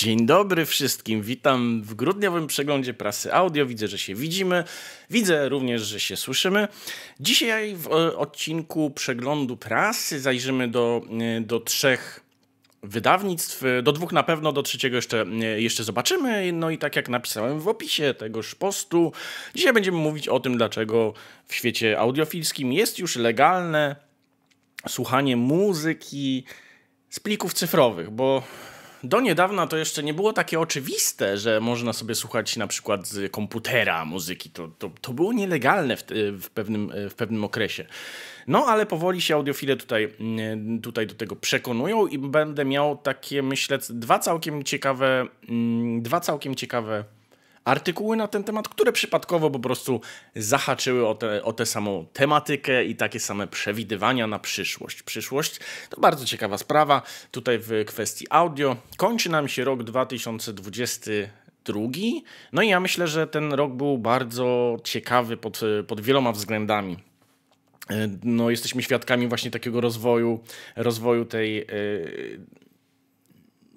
Dzień dobry wszystkim, witam w grudniowym przeglądzie prasy audio. Widzę, że się widzimy, widzę również, że się słyszymy. Dzisiaj w e, odcinku przeglądu prasy zajrzymy do, e, do trzech wydawnictw, do dwóch na pewno, do trzeciego jeszcze, e, jeszcze zobaczymy. No i tak jak napisałem w opisie tegoż postu, dzisiaj będziemy mówić o tym, dlaczego w świecie audiofilskim jest już legalne słuchanie muzyki z plików cyfrowych, bo do niedawna to jeszcze nie było takie oczywiste, że można sobie słuchać na przykład z komputera muzyki. To, to, to było nielegalne w, w, pewnym, w pewnym okresie. No ale powoli się audiofile tutaj, mm, tutaj do tego przekonują i będę miał takie, myślę, dwa całkiem ciekawe, mm, dwa całkiem ciekawe artykuły na ten temat, które przypadkowo po prostu zahaczyły o, te, o tę samą tematykę i takie same przewidywania na przyszłość. Przyszłość to bardzo ciekawa sprawa. Tutaj w kwestii audio kończy nam się rok 2022. No i ja myślę, że ten rok był bardzo ciekawy pod, pod wieloma względami. No, jesteśmy świadkami właśnie takiego rozwoju, rozwoju tej e,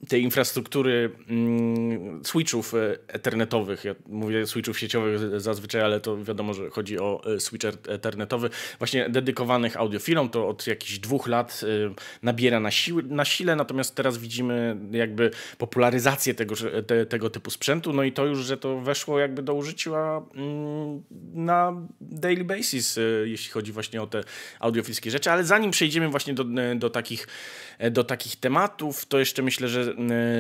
tej infrastruktury mm, switchów e, ethernetowych, ja mówię switchów sieciowych zazwyczaj, ale to wiadomo, że chodzi o e, switch ethernetowy, właśnie dedykowanych audiofilom, to od jakichś dwóch lat e, nabiera na, siły, na sile, natomiast teraz widzimy jakby popularyzację tego, te, tego typu sprzętu, no i to już, że to weszło jakby do użycia mm, na daily basis, jeśli chodzi właśnie o te audiofilskie rzeczy, ale zanim przejdziemy właśnie do, do, takich, do takich tematów, to jeszcze myślę, że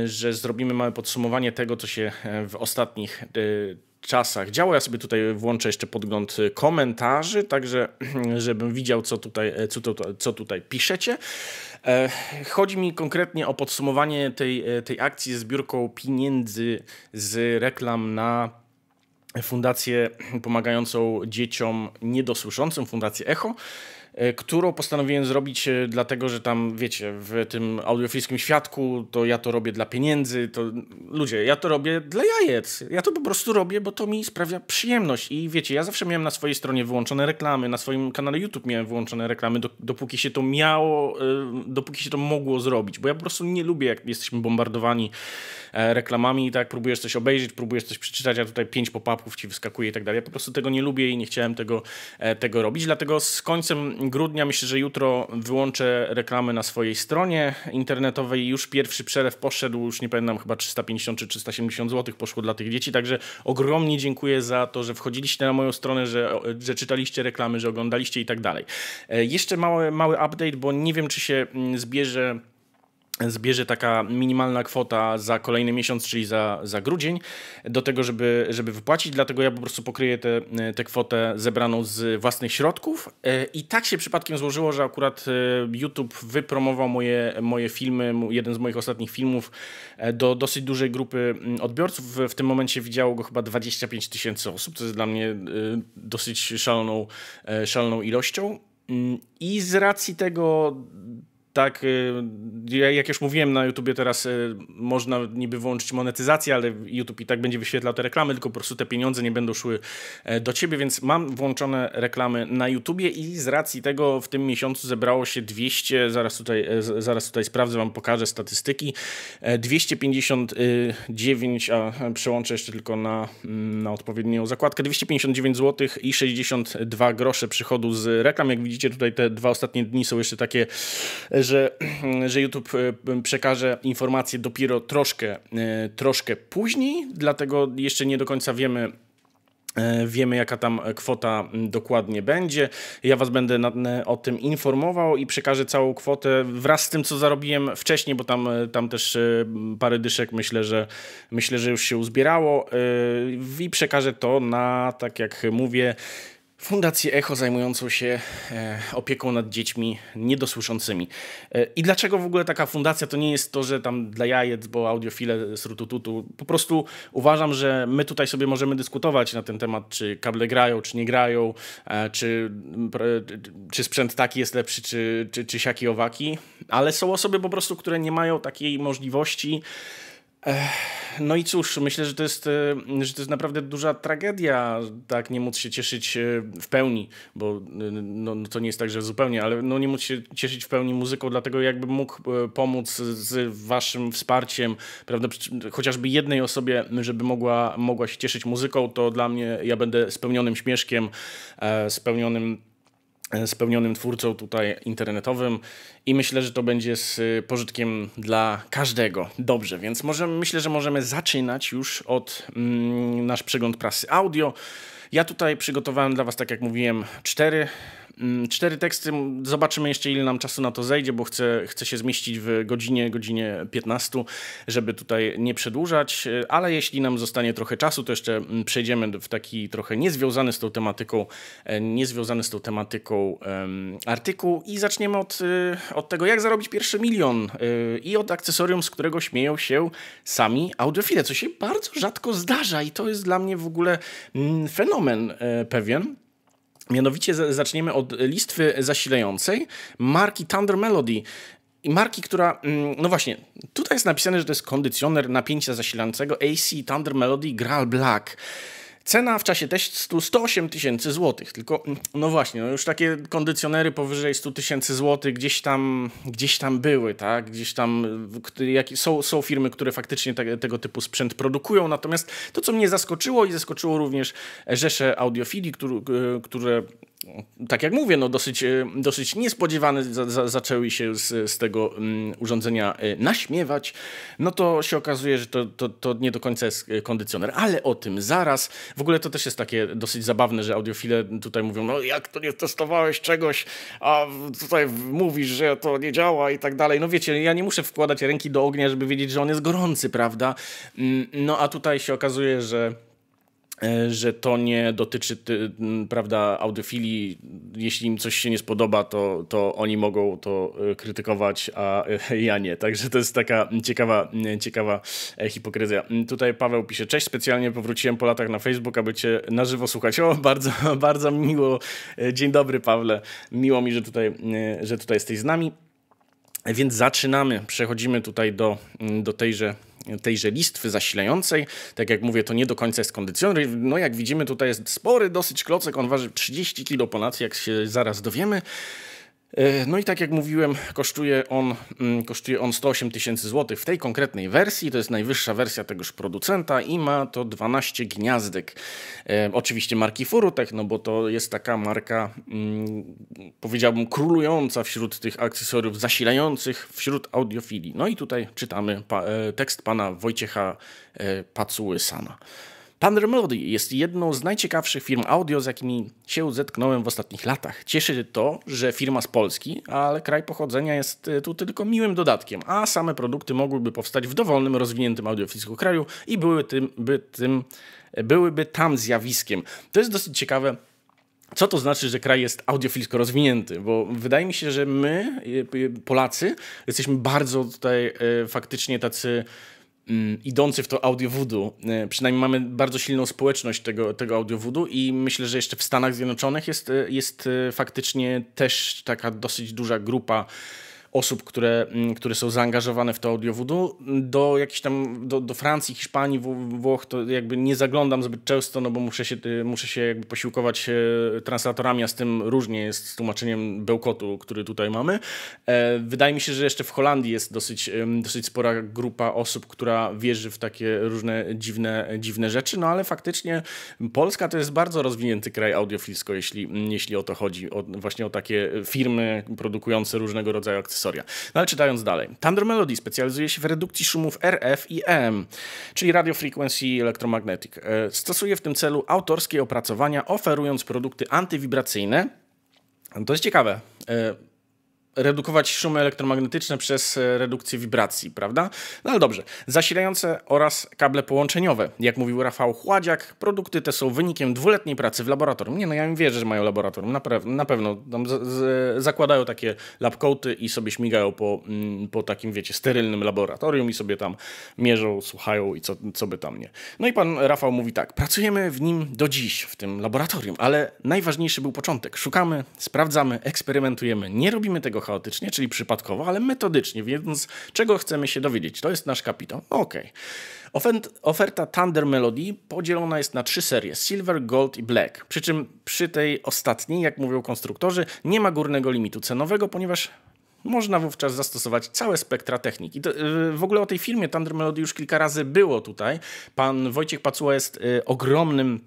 że zrobimy małe podsumowanie tego, co się e, w ostatnich e, czasach działo. Ja sobie tutaj włączę jeszcze podgląd komentarzy, także żebym widział, co tutaj, co, to, co tutaj piszecie. Chodzi mi konkretnie o podsumowanie tej, tej akcji z zbiórką pieniędzy z reklam na fundację pomagającą dzieciom niedosłyszącym, Fundację Echo. E, którą postanowiłem zrobić e, dlatego, że tam, wiecie, w tym audiofilskim świadku to ja to robię dla pieniędzy, to ludzie, ja to robię dla jajec. Ja to po prostu robię, bo to mi sprawia przyjemność i wiecie, ja zawsze miałem na swojej stronie wyłączone reklamy, na swoim kanale YouTube miałem wyłączone reklamy, dopóki się to miało, e, dopóki się to mogło zrobić, bo ja po prostu nie lubię, jak jesteśmy bombardowani reklamami i tak próbujesz coś obejrzeć, próbujesz coś przeczytać, a tutaj pięć pop-upów ci wyskakuje i tak dalej. Ja po prostu tego nie lubię i nie chciałem tego, tego robić, dlatego z końcem grudnia. Myślę, że jutro wyłączę reklamy na swojej stronie internetowej. Już pierwszy przelew poszedł, już nie pamiętam, chyba 350 czy 370 zł poszło dla tych dzieci. Także ogromnie dziękuję za to, że wchodziliście na moją stronę, że, że czytaliście reklamy, że oglądaliście i tak dalej. E, jeszcze mały, mały update, bo nie wiem, czy się mm, zbierze zbierze taka minimalna kwota za kolejny miesiąc, czyli za, za grudzień, do tego, żeby, żeby wypłacić. Dlatego ja po prostu pokryję tę kwotę zebraną z własnych środków. E, I tak się przypadkiem złożyło, że akurat e, YouTube wypromował moje, moje filmy, jeden z moich ostatnich filmów e, do dosyć dużej grupy odbiorców. W tym momencie widziało go chyba 25 tysięcy osób, co jest dla mnie dosyć szaloną, szaloną ilością. Mm, I z racji tego tak, y, jak już mówiłem na YouTubie teraz y, można niby wyłączyć monetyzację, ale YouTube i tak będzie wyświetlał te reklamy, tylko po prostu te pieniądze nie będą szły e, do ciebie, więc mam włączone reklamy na YouTubie i z racji tego w tym miesiącu zebrało się 200, zaraz tutaj, e, zaraz tutaj sprawdzę, wam pokażę statystyki, 259, e, a przełączę jeszcze tylko na, mm, na odpowiednią zakładkę, 259 zł i 62 grosze przychodu z reklam. Jak widzicie tutaj te dwa ostatnie dni są jeszcze takie że, że YouTube e, przekaże informacje dopiero troszkę, e, troszkę później, dlatego jeszcze nie do końca wiemy, e, Wiemy, jaka tam kwota dokładnie będzie. Ja Was będę na, o tym informował i przekażę całą kwotę wraz z tym, co zarobiłem wcześniej, bo tam, tam też parę dyszek myślę, że myślę, że już się uzbierało i przekażę to na, tak jak mówię, Fundację Echo zajmującą się e, opieką nad dziećmi niedosłyszącymi. E, I dlaczego w ogóle taka fundacja to nie jest to, że tam dla jajec, bo audiofile z rutututu. Po prostu uważam, że my tutaj sobie możemy dyskutować na ten temat, czy kable grają, czy nie grają, e, czy, czy sprzęt taki jest lepszy, czy, czy, czy siaki owaki, ale są osoby po prostu, które nie mają takiej możliwości No i cóż, myślę, że to, jest, e, że to jest naprawdę duża tragedia, tak, nie móc się cieszyć e, w pełni, bo no, no, to nie jest tak, że zupełnie, ale no, nie móc się cieszyć w pełni muzyką, dlatego jakbym mógł pomóc z waszym wsparciem, prawda, chociażby jednej osobie, żeby mogła, mogła się cieszyć muzyką, to dla mnie, ja będę spełnionym śmieszkiem, spełnionym spełnionym twórcą tutaj internetowym i myślę, że to będzie z pożytkiem dla każdego. Dobrze, więc może, myślę, że możemy zaczynać już od mm, nasz przegląd prasy audio. Ja tutaj przygotowałem dla Was, tak jak mówiłem, cztery cztery teksty, zobaczymy jeszcze ile nam czasu na to zejdzie, bo chcę, chcę się zmieścić w godzinie, godzinie 15, żeby tutaj nie przedłużać, ale jeśli nam zostanie trochę czasu, to jeszcze mm, przejdziemy w taki trochę niezwiązany z tą tematyką, e, niezwiązany z tą tematyką um, artykuł i zaczniemy od, e, od tego, jak zarobić pierwszy milion e, i od akcesorium, z którego śmieją się sami audiofile, co się bardzo rzadko zdarza i to jest dla mnie w ogóle mm, fenomen pewien. Mianowicie zaczniemy od listwy zasilającej marki Thunder Melody. I marki, która, mm, no właśnie, tutaj jest napisane, że to jest kondycjoner napięcia zasilającego AC Thunder Melody Graal Black. Cena w czasie testu 108 tysięcy złotych. Tylko, no właśnie, no już takie kondycjonery powyżej 100 tysięcy złotych gdzieś tam, gdzieś tam były, tak? Gdzieś tam jak, są, są firmy, które faktycznie te, tego typu sprzęt produkują. Natomiast to, co mnie zaskoczyło i zaskoczyło również rzesze audiofilii, które, które tak jak mówię, no dosyć, e, dosyć niespodziewane za, za, zaczęły się z, z tego um, urządzenia e, naśmiewać, no to się okazuje, że to, to, to nie do końca jest e, kondycjoner, ale o tym zaraz. W ogóle to też jest takie dosyć zabawne, że audiofile tutaj mówią, no jak to nie testowałeś czegoś, a tutaj mówisz, że to nie działa i tak dalej. No wiecie, ja nie muszę wkładać ręki do ognia, żeby wiedzieć, że on jest gorący, prawda? Mm, no a tutaj się okazuje, że że to nie dotyczy prawda, audiofilii. Jeśli im coś się nie spodoba, to, to oni mogą to e, krytykować, a e, ja nie. Także to jest taka ciekawa, ciekawa hipokryzja. Tutaj Paweł pisze, cześć, specjalnie powróciłem po latach na Facebook, aby cię na żywo słuchać. O, bardzo, bardzo miło. Dzień dobry, Pawle. Miło mi, że tutaj, że tutaj jesteś z nami. Więc zaczynamy. Przechodzimy tutaj do, do tejże tejże listwy zasilającej. Tak jak mówię, to nie do końca jest kondycjoner. No jak widzimy, tutaj jest spory dosyć klocek, on waży 30 kg ponad, jak się zaraz dowiemy. E, no i tak jak mówiłem, kosztuje on, mm, kosztuje on 108 tysięcy złotych w tej konkretnej wersji. To jest najwyższa wersja tegoż producenta i ma to 12 gniazdek. E, oczywiście marki Furutech, no bo to jest taka marka, mm, powiedziałbym, królująca wśród tych akcesoriów zasilających wśród audiofilii. No i tutaj czytamy e, tekst pana Wojciecha e, Pacuły-Sana. Thunder Melody jest jedną z najciekawszych firm audio, z jakimi się zetknąłem w ostatnich latach. Cieszy to, że firma z Polski, ale kraj pochodzenia jest e, tu tylko miłym dodatkiem, a same produkty mogłyby powstać w dowolnym, rozwiniętym audiofilsku kraju i były tym, by tym, byłyby tam zjawiskiem. To jest dosyć ciekawe. Co to znaczy, że kraj jest audiofilsko rozwinięty? Bo wydaje mi się, że my, e, Polacy, jesteśmy bardzo tutaj e, faktycznie tacy idący w to audio voodoo. E, przynajmniej mamy bardzo silną społeczność tego, tego audio voodoo i myślę, że jeszcze w Stanach Zjednoczonych jest, e, jest e, faktycznie też taka dosyć duża grupa osób, które, mm, które są zaangażowane w to audio voodoo. Do jakiejś tam, do, do Francji, Hiszpanii, Włoch to jakby nie zaglądam zbyt często, no bo muszę się, muszę się jakby posiłkować e, translatorami, a z tym różnie jest z tłumaczeniem bełkotu, który tutaj mamy. E, wydaje mi się, że jeszcze w Holandii jest dosyć, dosyć spora grupa osób, która wierzy w takie różne dziwne, dziwne rzeczy, no ale faktycznie Polska to jest bardzo rozwinięty kraj audiofilsko, jeśli, jeśli o to chodzi, o, właśnie o takie firmy produkujące różnego rodzaju akcesoria historia. No ale czytając dalej. Thunder Melody specjalizuje się w redukcji szumów RF i EM, czyli Radio Frequency Electromagnetic. E, stosuje w tym celu autorskie opracowania, oferując produkty antywibracyjne. To jest ciekawe e, redukować szumy elektromagnetyczne przez e, redukcję wibracji, prawda? No ale dobrze. Zasilające oraz kable połączeniowe. Jak mówił Rafał Chładziak, produkty te są wynikiem dwuletniej pracy w laboratorium. Nie, no ja im wierzę, że mają laboratorium. Na, na pewno tam zakładają takie labcoaty i sobie śmigają po, mm, po takim, wiecie, sterylnym laboratorium i sobie tam mierzą, słuchają i co, co by tam nie. No i pan Rafał mówi tak. Pracujemy w nim do dziś, w tym laboratorium, ale najważniejszy był początek. Szukamy, sprawdzamy, eksperymentujemy. Nie robimy tego chaotycznie, czyli przypadkowo, ale metodycznie, więc czego chcemy się dowiedzieć? To jest nasz kapitał. Okej. Okay. Oferta Thunder Melody podzielona jest na trzy serie: Silver, Gold i Black. Przy czym przy tej ostatniej, jak mówią konstruktorzy, nie ma górnego limitu cenowego, ponieważ można wówczas zastosować całe spektra technik. I to, y, w ogóle o tej filmie Thunder Melody już kilka razy było tutaj. Pan Wojciech Pacuła jest y, ogromnym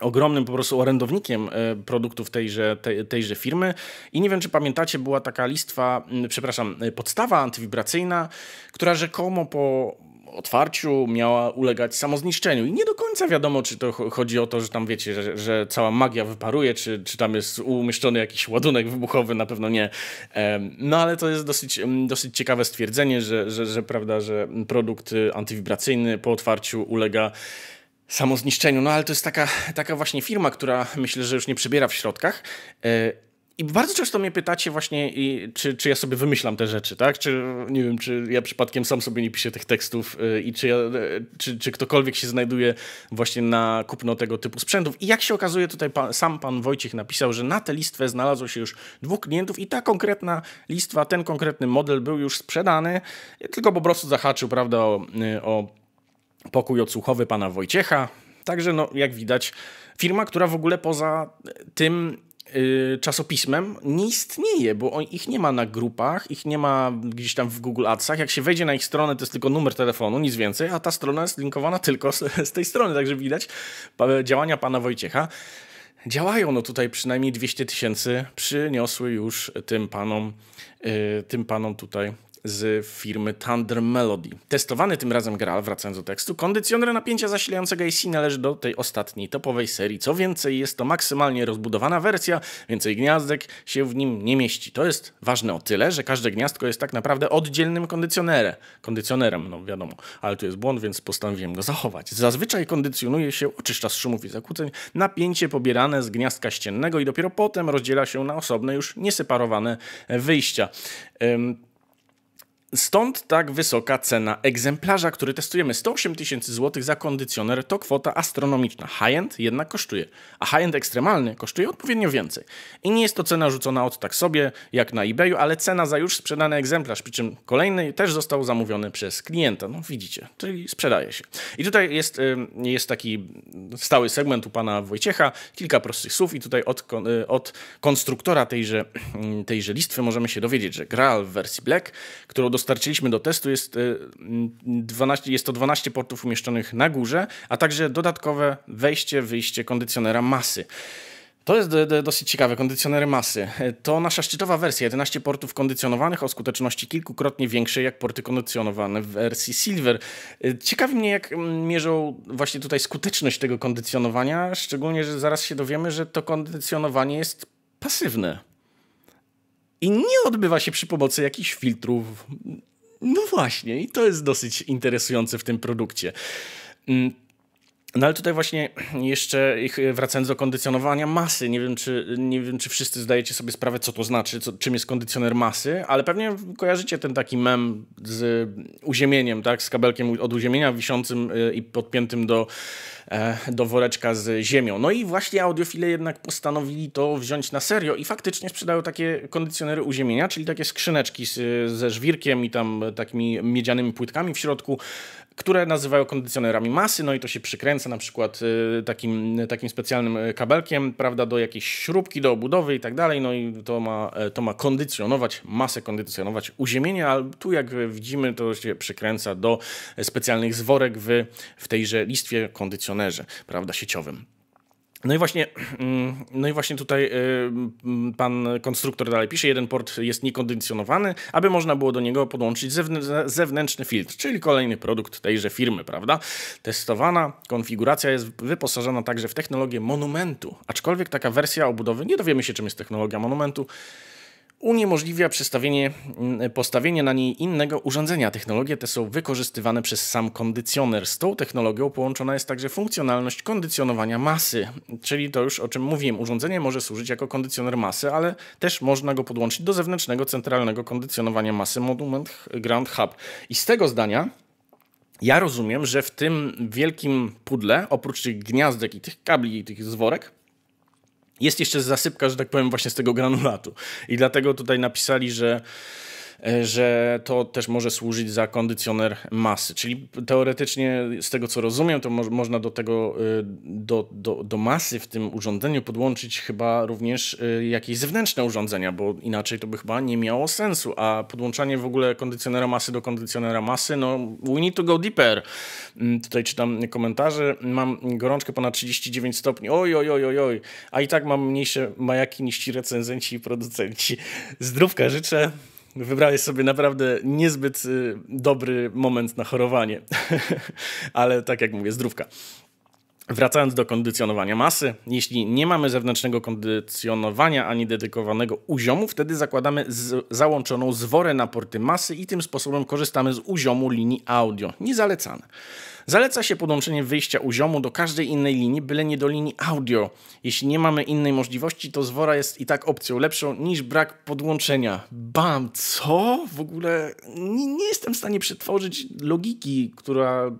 ogromnym po prostu orędownikiem y, produktów tejże, tejże firmy. I nie wiem, czy pamiętacie, była taka listwa, przepraszam, podstawa antywibracyjna, która rzekomo po otwarciu miała ulegać samozniszczeniu. I nie do końca wiadomo, czy to chodzi o to, że tam wiecie, że, że cała magia wyparuje, czy, czy tam jest umieszczony jakiś ładunek wybuchowy, na pewno nie. No ale to jest dosyć, dosyć ciekawe stwierdzenie, że, że, że, prawda, że produkt antywibracyjny po otwarciu ulega samozniszczeniu. No ale to jest taka, taka właśnie firma, która myślę, że już nie przybiera w środkach. E, i bardzo często mnie pytacie właśnie, czy, czy ja sobie wymyślam te rzeczy, tak? Czy nie wiem, czy ja przypadkiem sam sobie nie piszę tych tekstów y, i czy, ja, czy, czy ktokolwiek się znajduje właśnie na kupno tego typu sprzętów. I jak się okazuje, tutaj pan, sam pan Wojciech napisał, że na tę listwę znalazło się już dwóch klientów i ta konkretna listwa, ten konkretny model był już sprzedany, tylko po prostu zahaczył, prawda, o, o pokój odsłuchowy pana Wojciecha. Także, no, jak widać, firma, która w ogóle poza tym Y, czasopismem nie istnieje, bo ich nie ma na grupach, ich nie ma gdzieś tam w Google Adsach. Jak się wejdzie na ich stronę, to jest tylko numer telefonu, nic więcej, a ta strona jest linkowana tylko z, z tej strony, także widać działania pana Wojciecha. Działają, no tutaj przynajmniej 200 tysięcy przyniosły już tym panom, yy, tym panom tutaj z firmy Thunder Melody. Testowany tym razem Graal, wracając do tekstu, kondycjoner napięcia zasilającego AC należy do tej ostatniej topowej serii. Co więcej, jest to maksymalnie rozbudowana wersja, więcej gniazdek się w nim nie mieści. To jest ważne o tyle, że każde gniazdko jest tak naprawdę oddzielnym kondycjonerem. Kondycjonerem, no wiadomo, ale tu jest błąd, więc postanowiłem go zachować. Zazwyczaj kondycjonuje się, oczyszcza z szumów i zakłóceń, napięcie pobierane z gniazdka ściennego i dopiero potem rozdziela się na osobne, już nieseparowane wyjścia. Stąd tak wysoka cena egzemplarza, który testujemy. 108 tysięcy złotych za kondycjoner to kwota astronomiczna. High-end jednak kosztuje, a high-end ekstremalny kosztuje odpowiednio więcej. I nie jest to cena rzucona od tak sobie, jak na eBayu, ale cena za już sprzedany egzemplarz, przy czym kolejny też został zamówiony przez klienta. No widzicie, czyli sprzedaje się. I tutaj jest, jest taki stały segment u pana Wojciecha, kilka prostych słów i tutaj od, y, od konstruktora tejże, tejże listwy możemy się dowiedzieć, że Graal w wersji Black, którą dostarczyliśmy do testu, jest, 12, e, jest to 12 portów umieszczonych na górze, a także dodatkowe wejście, wyjście kondycjonera masy. To jest dosyć ciekawe, kondycjonery masy. To nasza szczytowa wersja, 11 portów kondycjonowanych o skuteczności kilkukrotnie większej jak porty kondycjonowane w wersji Silver. Ciekawi mnie, jak mierzą właśnie tutaj skuteczność tego kondycjonowania, szczególnie, że zaraz się dowiemy, że to kondycjonowanie jest pasywne i nie odbywa się przy pomocy jakichś filtrów. No właśnie, i to jest dosyć interesujące w tym produkcie. No ale tutaj właśnie jeszcze wracając do kondycjonowania masy, nie wiem czy, nie wiem, czy wszyscy zdajecie sobie sprawę, co to znaczy, co, czym jest kondycjoner masy, ale pewnie kojarzycie ten taki mem z uziemieniem, tak, z kabelkiem od uziemienia wiszącym y, i podpiętym do, e, do woreczka z ziemią. No i właśnie audiofile jednak postanowili to wziąć na serio i faktycznie sprzedają takie kondycjonery uziemienia, czyli takie skrzyneczki z, ze żwirkiem i tam takimi miedzianymi płytkami w środku, które nazywają kondycjonerami masy, no i to się przykręca na przykład y, takim, takim specjalnym y, kabelkiem, prawda, do jakiejś śrubki, do obudowy i tak dalej, no i to ma, e, to ma kondycjonować, masę kondycjonować uziemienie, ale tu jak widzimy, to się przykręca do specjalnych zworek w, w tejże listwie kondycjonerze, prawda, sieciowym. No i właśnie, mm, no i właśnie tutaj y, mm, pan konstruktor dalej pisze, jeden port jest niekondycjonowany, aby można było do niego podłączyć zewnętrzny filtr, czyli kolejny produkt tejże firmy, prawda? Testowana konfiguracja jest wyposażona także w technologię monumentu, aczkolwiek taka wersja obudowy, nie dowiemy się czym jest technologia monumentu, uniemożliwia przestawienie, mm, postawienie na niej innego urządzenia. Technologie te są wykorzystywane przez sam kondycjoner. Z tą technologią połączona jest także funkcjonalność kondycjonowania masy, czyli to już o czym mówiłem. Urządzenie może służyć jako kondycjoner masy, ale też można go podłączyć do zewnętrznego centralnego kondycjonowania masy Monument Ground Hub. I z tego zdania ja rozumiem, że w tym wielkim pudle, oprócz tych gniazdek i tych kabli i tych zworek, jest jeszcze zasypka, że tak powiem, właśnie z tego granulatu. I dlatego tutaj napisali, że że to też może służyć za kondycjoner masy. Czyli teoretycznie, z tego co rozumiem, to mo można do tego, e, do, do, do masy w tym urządzeniu podłączyć chyba również e, jakieś zewnętrzne urządzenia, bo inaczej to by chyba nie miało sensu. A podłączanie w ogóle kondycjonera masy do kondycjonera masy, no we need to go deeper. Mm, tutaj czytam komentarze. Mam gorączkę ponad 39 stopni. Oj, oj, oj, oj, oj. A i tak mam mniejsze majaki niż ci recenzenci i producenci. Zdrówka życzę. Wybrałeś sobie naprawdę niezbyt y, dobry moment na chorowanie, ale tak jak mówię, zdrówka. Wracając do kondycjonowania masy, jeśli nie mamy zewnętrznego kondycjonowania ani dedykowanego uziomu, wtedy zakładamy z, załączoną zworę na porty masy i tym sposobem korzystamy z uziomu linii audio. Niezalecane. Zaleca się podłączenie wyjścia uziomu do każdej innej linii, byle nie do linii audio. Jeśli nie mamy innej możliwości, to zwora jest i tak opcją lepszą niż brak podłączenia. Bam, co? W ogóle nie, nie jestem w stanie przetworzyć logiki, która...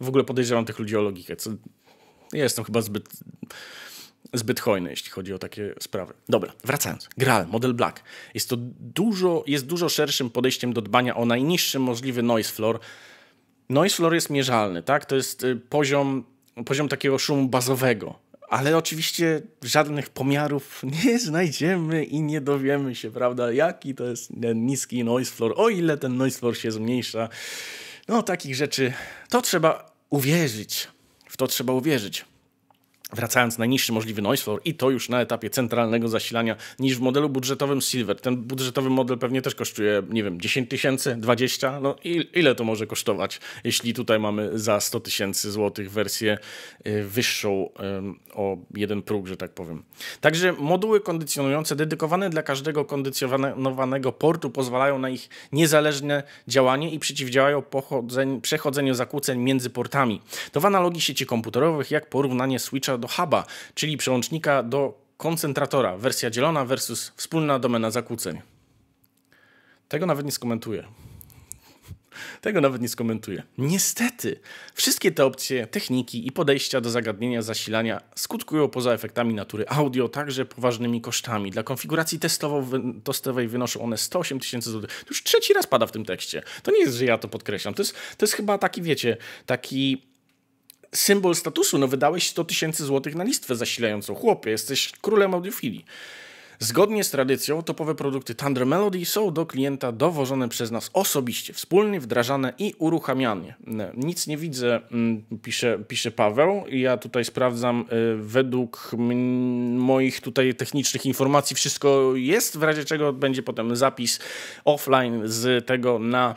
W ogóle podejrzewam tych ludzi o logikę. Co... Ja jestem chyba zbyt zbyt hojny, jeśli chodzi o takie sprawy. Dobra, wracając. Graal, model Black. Jest to dużo, jest dużo szerszym podejściem do dbania o najniższy możliwy noise floor, Noise floor jest mierzalny, tak? To jest y, poziom, poziom takiego szumu bazowego. Ale oczywiście żadnych pomiarów nie znajdziemy i nie dowiemy się, prawda, jaki to jest ten niski noise floor, o ile ten noise floor się zmniejsza. No, takich rzeczy to trzeba uwierzyć. W to trzeba uwierzyć wracając najniższy możliwy noise floor i to już na etapie centralnego zasilania niż w modelu budżetowym Silver. Ten budżetowy model pewnie też kosztuje, nie wiem, 10 tysięcy, 20, no ile to może kosztować, jeśli tutaj mamy za 100 tysięcy złotych wersję y, wyższą o jeden próg, że tak powiem. Także moduły kondycjonujące dedykowane dla każdego kondycjonowanego portu pozwalają na ich niezależne działanie i przeciwdziałają przechodzeniu zakłóceń między portami. To w analogii sieci komputerowych jak porównanie switcha do huba, czyli przełącznika do koncentratora, wersja dzielona versus wspólna domena zakłóceń. Tego nawet nie skomentuję. Tego nawet nie skomentuję. Niestety, wszystkie te opcje, techniki i podejścia do zagadnienia zasilania skutkują poza efektami natury audio także poważnymi kosztami. Dla konfiguracji testowej wynoszą one 108 tysięcy złotych. Już trzeci raz pada w tym tekście. To nie jest, że ja to podkreślam. To jest, to jest chyba taki, wiecie, taki symbol statusu. No wydałeś 100 tysięcy złotych na listwę zasilającą. Chłopie, jesteś królem audiofilii. Zgodnie z tradycją, topowe produkty Thunder Melody są do klienta dowożone przez nas osobiście, wspólnie wdrażane i uruchamiane. Nic nie widzę, mm, pisze, pisze Paweł. Ja tutaj sprawdzam, y, według moich tutaj technicznych informacji wszystko jest, w razie czego będzie potem zapis offline z tego na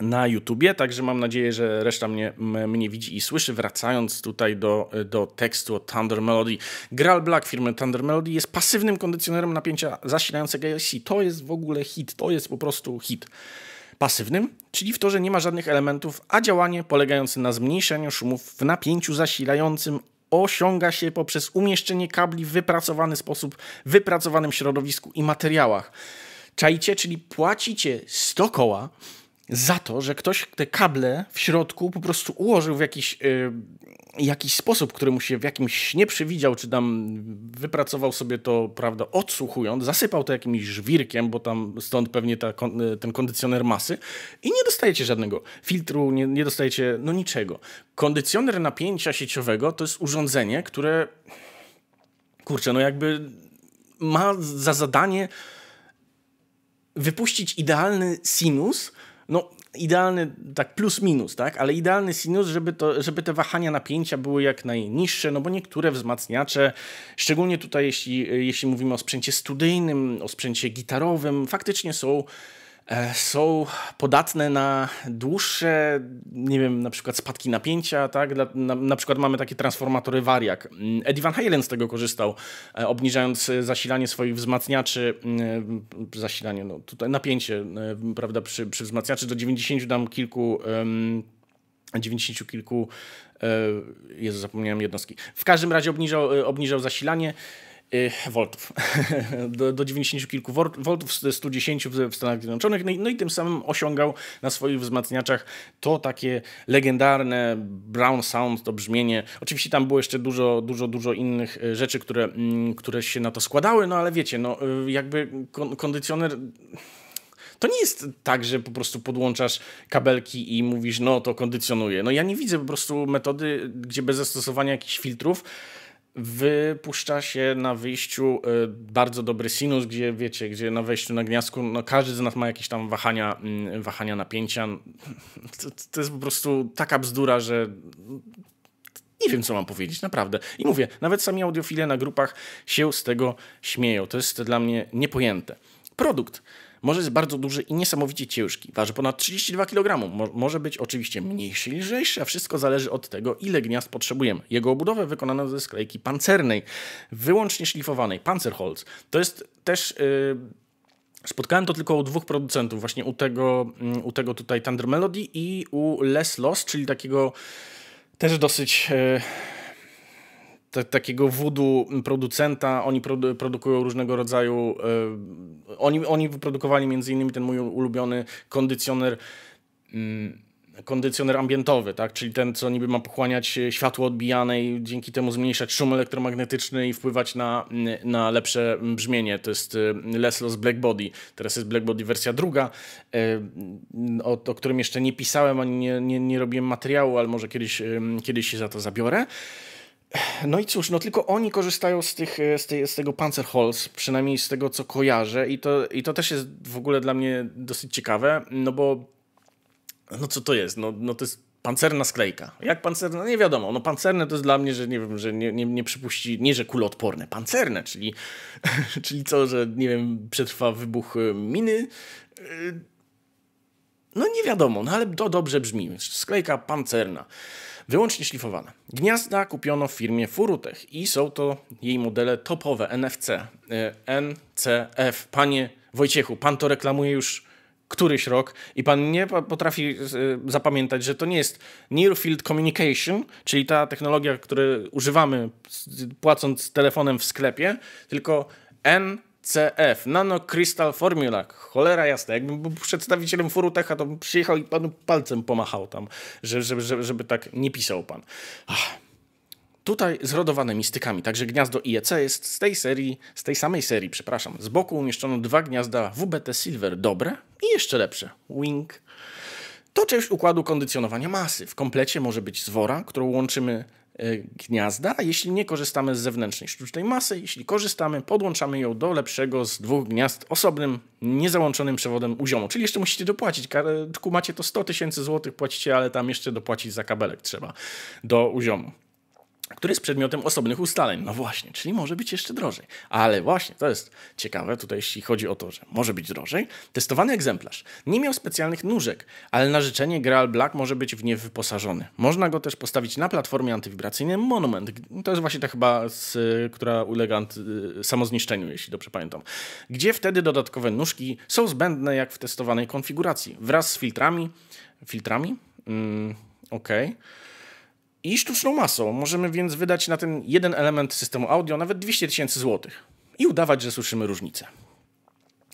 na YouTubie, także mam nadzieję, że reszta mnie, mnie widzi i słyszy. Wracając tutaj do, do tekstu o Thunder Melody. Graal Black firmy Thunder Melody jest pasywnym kondycjonerem napięcia zasilającego AC. To jest w ogóle hit, to jest po prostu hit. Pasywnym, czyli w to, że nie ma żadnych elementów, a działanie polegające na zmniejszeniu szumów w napięciu zasilającym osiąga się poprzez umieszczenie kabli w wypracowany sposób, w wypracowanym środowisku i materiałach. Czajcie, czyli płacicie 100 koła, za to, że ktoś te kable w środku po prostu ułożył w jakiś, yy, jakiś sposób, który mu się w jakimś nie przewidział, czy tam wypracował sobie to, prawda, odsłuchując, zasypał to jakimś żwirkiem, bo tam stąd pewnie ta, ten kondycjoner masy i nie dostajecie żadnego filtru, nie, nie dostajecie no niczego. Kondycjoner napięcia sieciowego to jest urządzenie, które kurczę, no jakby ma za zadanie wypuścić idealny sinus, no idealny, tak plus minus, tak, ale idealny sinus, żeby, to, żeby te wahania napięcia były jak najniższe, no bo niektóre wzmacniacze, szczególnie tutaj jeśli, jeśli mówimy o sprzęcie studyjnym, o sprzęcie gitarowym, faktycznie są są podatne na dłuższe, nie wiem, na przykład spadki napięcia, tak? Na, na przykład mamy takie transformatory Variac. Mm, Eddie Van Halen z tego korzystał, e, obniżając zasilanie swoich wzmacniaczy, mm, zasilanie, no tutaj napięcie, e, prawda, przy, przy wzmacniaczy do 90 dam kilku, 90 kilku, Jezu, zapomniałem jednostki. W każdym razie obniżał, obniżał zasilanie voltów. do, do 90 kilku voltów, 110 w Stanach Zjednoczonych. No i, no i tym samym osiągał na swoich wzmacniaczach to takie legendarne brown sound, to brzmienie. Oczywiście tam było jeszcze dużo, dużo, dużo innych rzeczy, które, mm, które się na to składały, no ale wiecie, no jakby kondycjoner to nie jest tak, że po prostu podłączasz kabelki i mówisz, no to kondycjonuje. No ja nie widzę po prostu metody, gdzie bez zastosowania jakichś filtrów wypuszcza się na wyjściu e, bardzo dobry sinus, gdzie wiecie, gdzie na wejściu na gniazdku, no każdy z nas ma jakieś tam wahania, mm, wahania napięcia. To, to jest po prostu taka bzdura, że nie wiem, co mam powiedzieć, naprawdę. I mówię, nawet sami audiofile na grupach się z tego śmieją. To jest dla mnie niepojęte. Produkt może jest bardzo duży i niesamowicie ciężki. Waży ponad 32 kg. Mo może być oczywiście mniejszy i lżejszy, a wszystko zależy od tego, ile gniazd potrzebujemy. Jego obudowę wykonano ze sklejki pancernej, wyłącznie szlifowanej, Panzerholz. To jest też... Yy, Spotkałem to tylko u dwóch producentów, właśnie u tego, mm, u tego tutaj Thunder Melody i u Les Loss, czyli takiego też dosyć yy, takiego wudu producenta. Oni produ produkują różnego rodzaju. E, oni, oni wyprodukowali między innymi ten mój ulubiony kondycjoner. Mm, kondycjoner ambientowy, tak? czyli ten, co niby ma pochłaniać światło odbijane i dzięki temu zmniejszać szum elektromagnetyczny i wpływać na, na lepsze brzmienie. To jest e, Leslos Blackbody. Teraz jest Blackbody wersja druga, e, o, o którym jeszcze nie pisałem, ani nie, nie, nie robiłem materiału, ale może kiedyś, kiedyś się za to zabiorę. No i cóż, no tylko oni korzystają z, tych, z, tej, z tego Panzerholz, przynajmniej z tego, co kojarzę i to, i to też jest w ogóle dla mnie dosyć ciekawe, no bo no co to jest? No, no to jest pancerna sklejka. Jak pancerna? No nie wiadomo. No pancerne to jest dla mnie, że nie wiem, że nie, nie, nie przypuści, nie że kuloodporne, pancerne, czyli, czyli co, że nie wiem, przetrwa wybuch e, miny. E, no nie wiadomo, no ale to dobrze brzmi. Sklejka pancerna wyłącznie szlifowane. Gniazda kupiono w firmie Furutech i są to jej modele topowe NFC, e, NCF. Panie Wojciechu, pan to reklamuje już któryś rok i pan nie potrafi e, zapamiętać, że to nie jest Near Field Communication, czyli ta technologia, której używamy płacąc telefonem w sklepie, tylko N CF, Nano Crystal Formula. Cholera jasna, jakbym był przedstawicielem Furutecha, to bym przyjechał i panu palcem pomachał tam, żeby, żeby, żeby tak nie pisał pan. Ach. Tutaj zrodowanymi stykami, także gniazdo IEC jest z tej serii, z tej samej serii, przepraszam. Z boku umieszczono dwa gniazda WBT Silver dobre i jeszcze lepsze. Wing. To część układu kondycjonowania masy. W komplecie może być zwora, którą łączymy gniazda, a jeśli nie korzystamy z zewnętrznej sztucznej masy, jeśli korzystamy, podłączamy ją do lepszego z dwóch gniazd osobnym, niezałączonym przewodem uziomu. Czyli jeszcze musicie dopłacić. Macie to 100 tysięcy złotych, płacicie, ale tam jeszcze dopłacić za kabelek trzeba do uziomu który jest przedmiotem osobnych ustaleń. No właśnie, czyli może być jeszcze drożej. Ale właśnie, to jest ciekawe tutaj, jeśli chodzi o to, że może być drożej. Testowany egzemplarz nie miał specjalnych nóżek, ale na życzenie Graal Black może być w nie wyposażony. Można go też postawić na platformie antywibracyjnej Monument. To jest właśnie ta chyba, z, która ulega samozniszczeniu, jeśli dobrze pamiętam. Gdzie wtedy dodatkowe nóżki są zbędne jak w testowanej konfiguracji. Wraz z filtrami. Filtrami? Mm, Okej. Okay i sztuczną masą. Możemy więc wydać na ten jeden element systemu audio nawet 200 tysięcy złotych i udawać, że słyszymy różnicę.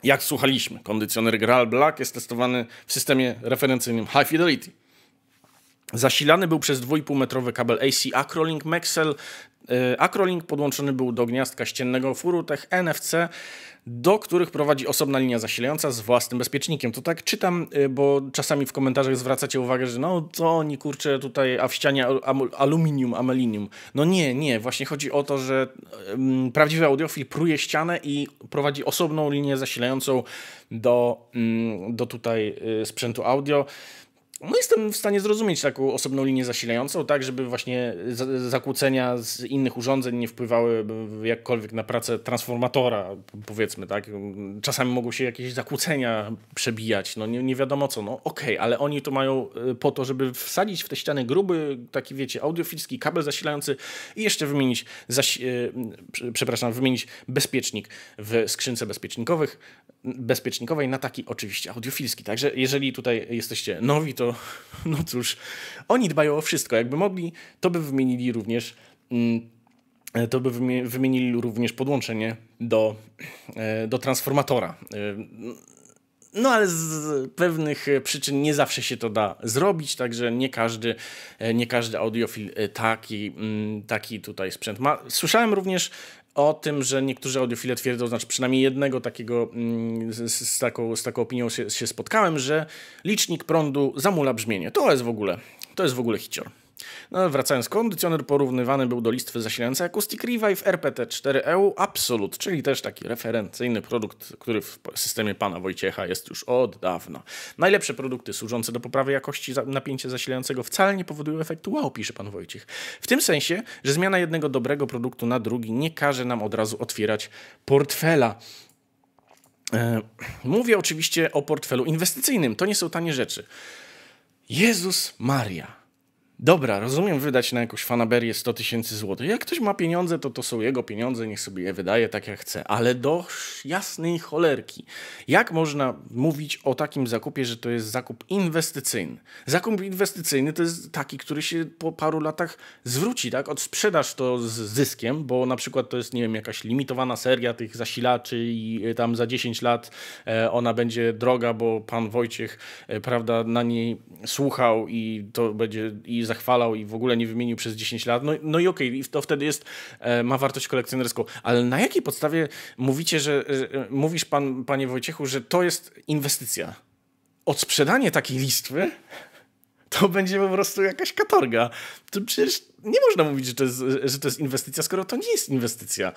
Jak słuchaliśmy, kondycjoner Graal Black jest testowany w systemie referencyjnym High Fidelity. Zasilany był przez 2,5 metrowy kabel AC Acrolink Maxell. E, Acrolink podłączony był do gniazdka ściennego Furutech NFC do których prowadzi osobna linia zasilająca z własnym bezpiecznikiem. To tak czytam, y, bo czasami w komentarzach zwracacie uwagę, że no co oni kurczę tutaj, a w ścianie aluminium, amelinium. No nie, nie, właśnie chodzi o to, że um, prawdziwy audiofil pruje ścianę i prowadzi osobną linię zasilającą do, um, do tutaj y, sprzętu audio. No jestem w stanie zrozumieć taką osobną linię zasilającą, tak, żeby właśnie zakłócenia z innych urządzeń nie wpływały jakkolwiek na pracę transformatora, powiedzmy, tak. Czasami mogą się jakieś zakłócenia przebijać, no nie, nie wiadomo co, no okej, okay, ale oni to mają y, po to, żeby wsadzić w te ściany gruby, taki wiecie, audiofilski kabel zasilający i jeszcze wymienić, y, przepraszam, wymienić bezpiecznik w skrzynce bezpiecznikowych, bezpiecznikowej na taki oczywiście audiofilski. Także jeżeli tutaj jesteście nowi, to no cóż, oni dbają o wszystko. Jakby mogli, to by wymienili również mm, e, to by wymienili również podłączenie do, e, do transformatora. No ale z pewnych przyczyn nie zawsze się to da zrobić, także nie każdy, nie każdy audiofil taki, mm, taki tutaj sprzęt ma. Słyszałem również o tym, że niektórzy audiofile twierdzą, znaczy przynajmniej jednego takiego, mm, z, z, taką, z taką opinią się, się spotkałem, że licznik prądu zamula brzmienie. To jest w ogóle, to jest w ogóle hicior. No, wracając, kondycjoner porównywany był do listwy zasilającej Acoustic Revive RPT4EU Absolute, czyli też taki referencyjny produkt, który w systemie pana Wojciecha jest już od dawna. Najlepsze produkty służące do poprawy jakości napięcia zasilającego wcale nie powodują efektu wow, pisze pan Wojciech. W tym sensie, że zmiana jednego dobrego produktu na drugi nie każe nam od razu otwierać portfela. E, mówię oczywiście o portfelu inwestycyjnym. To nie są tanie rzeczy. Jezus Maria. Dobra, rozumiem wydać na jakąś fanaberię 100 tysięcy złotych. Jak ktoś ma pieniądze, to to są jego pieniądze, niech sobie je wydaje tak jak chce. Ale do jasnej cholerki. Jak można mówić o takim zakupie, że to jest zakup inwestycyjny? Zakup inwestycyjny to jest taki, który się po paru latach zwróci, tak? Odsprzedasz to z zyskiem, bo na przykład to jest, nie wiem, jakaś limitowana seria tych zasilaczy i e, tam za 10 lat e, ona będzie droga, bo pan Wojciech, e, prawda, na niej słuchał i to będzie i zachwalał i w ogóle nie wymienił przez 10 lat, no, no i okej, okay, to wtedy jest, e, ma wartość kolekcjonerską. Ale na jakiej podstawie mówicie, że, że mówisz pan, panie Wojciechu, że to jest inwestycja? Odsprzedanie takiej listwy to będzie po prostu jakaś katorga. To przecież nie można mówić, że to jest, że to jest inwestycja, skoro to nie jest inwestycja.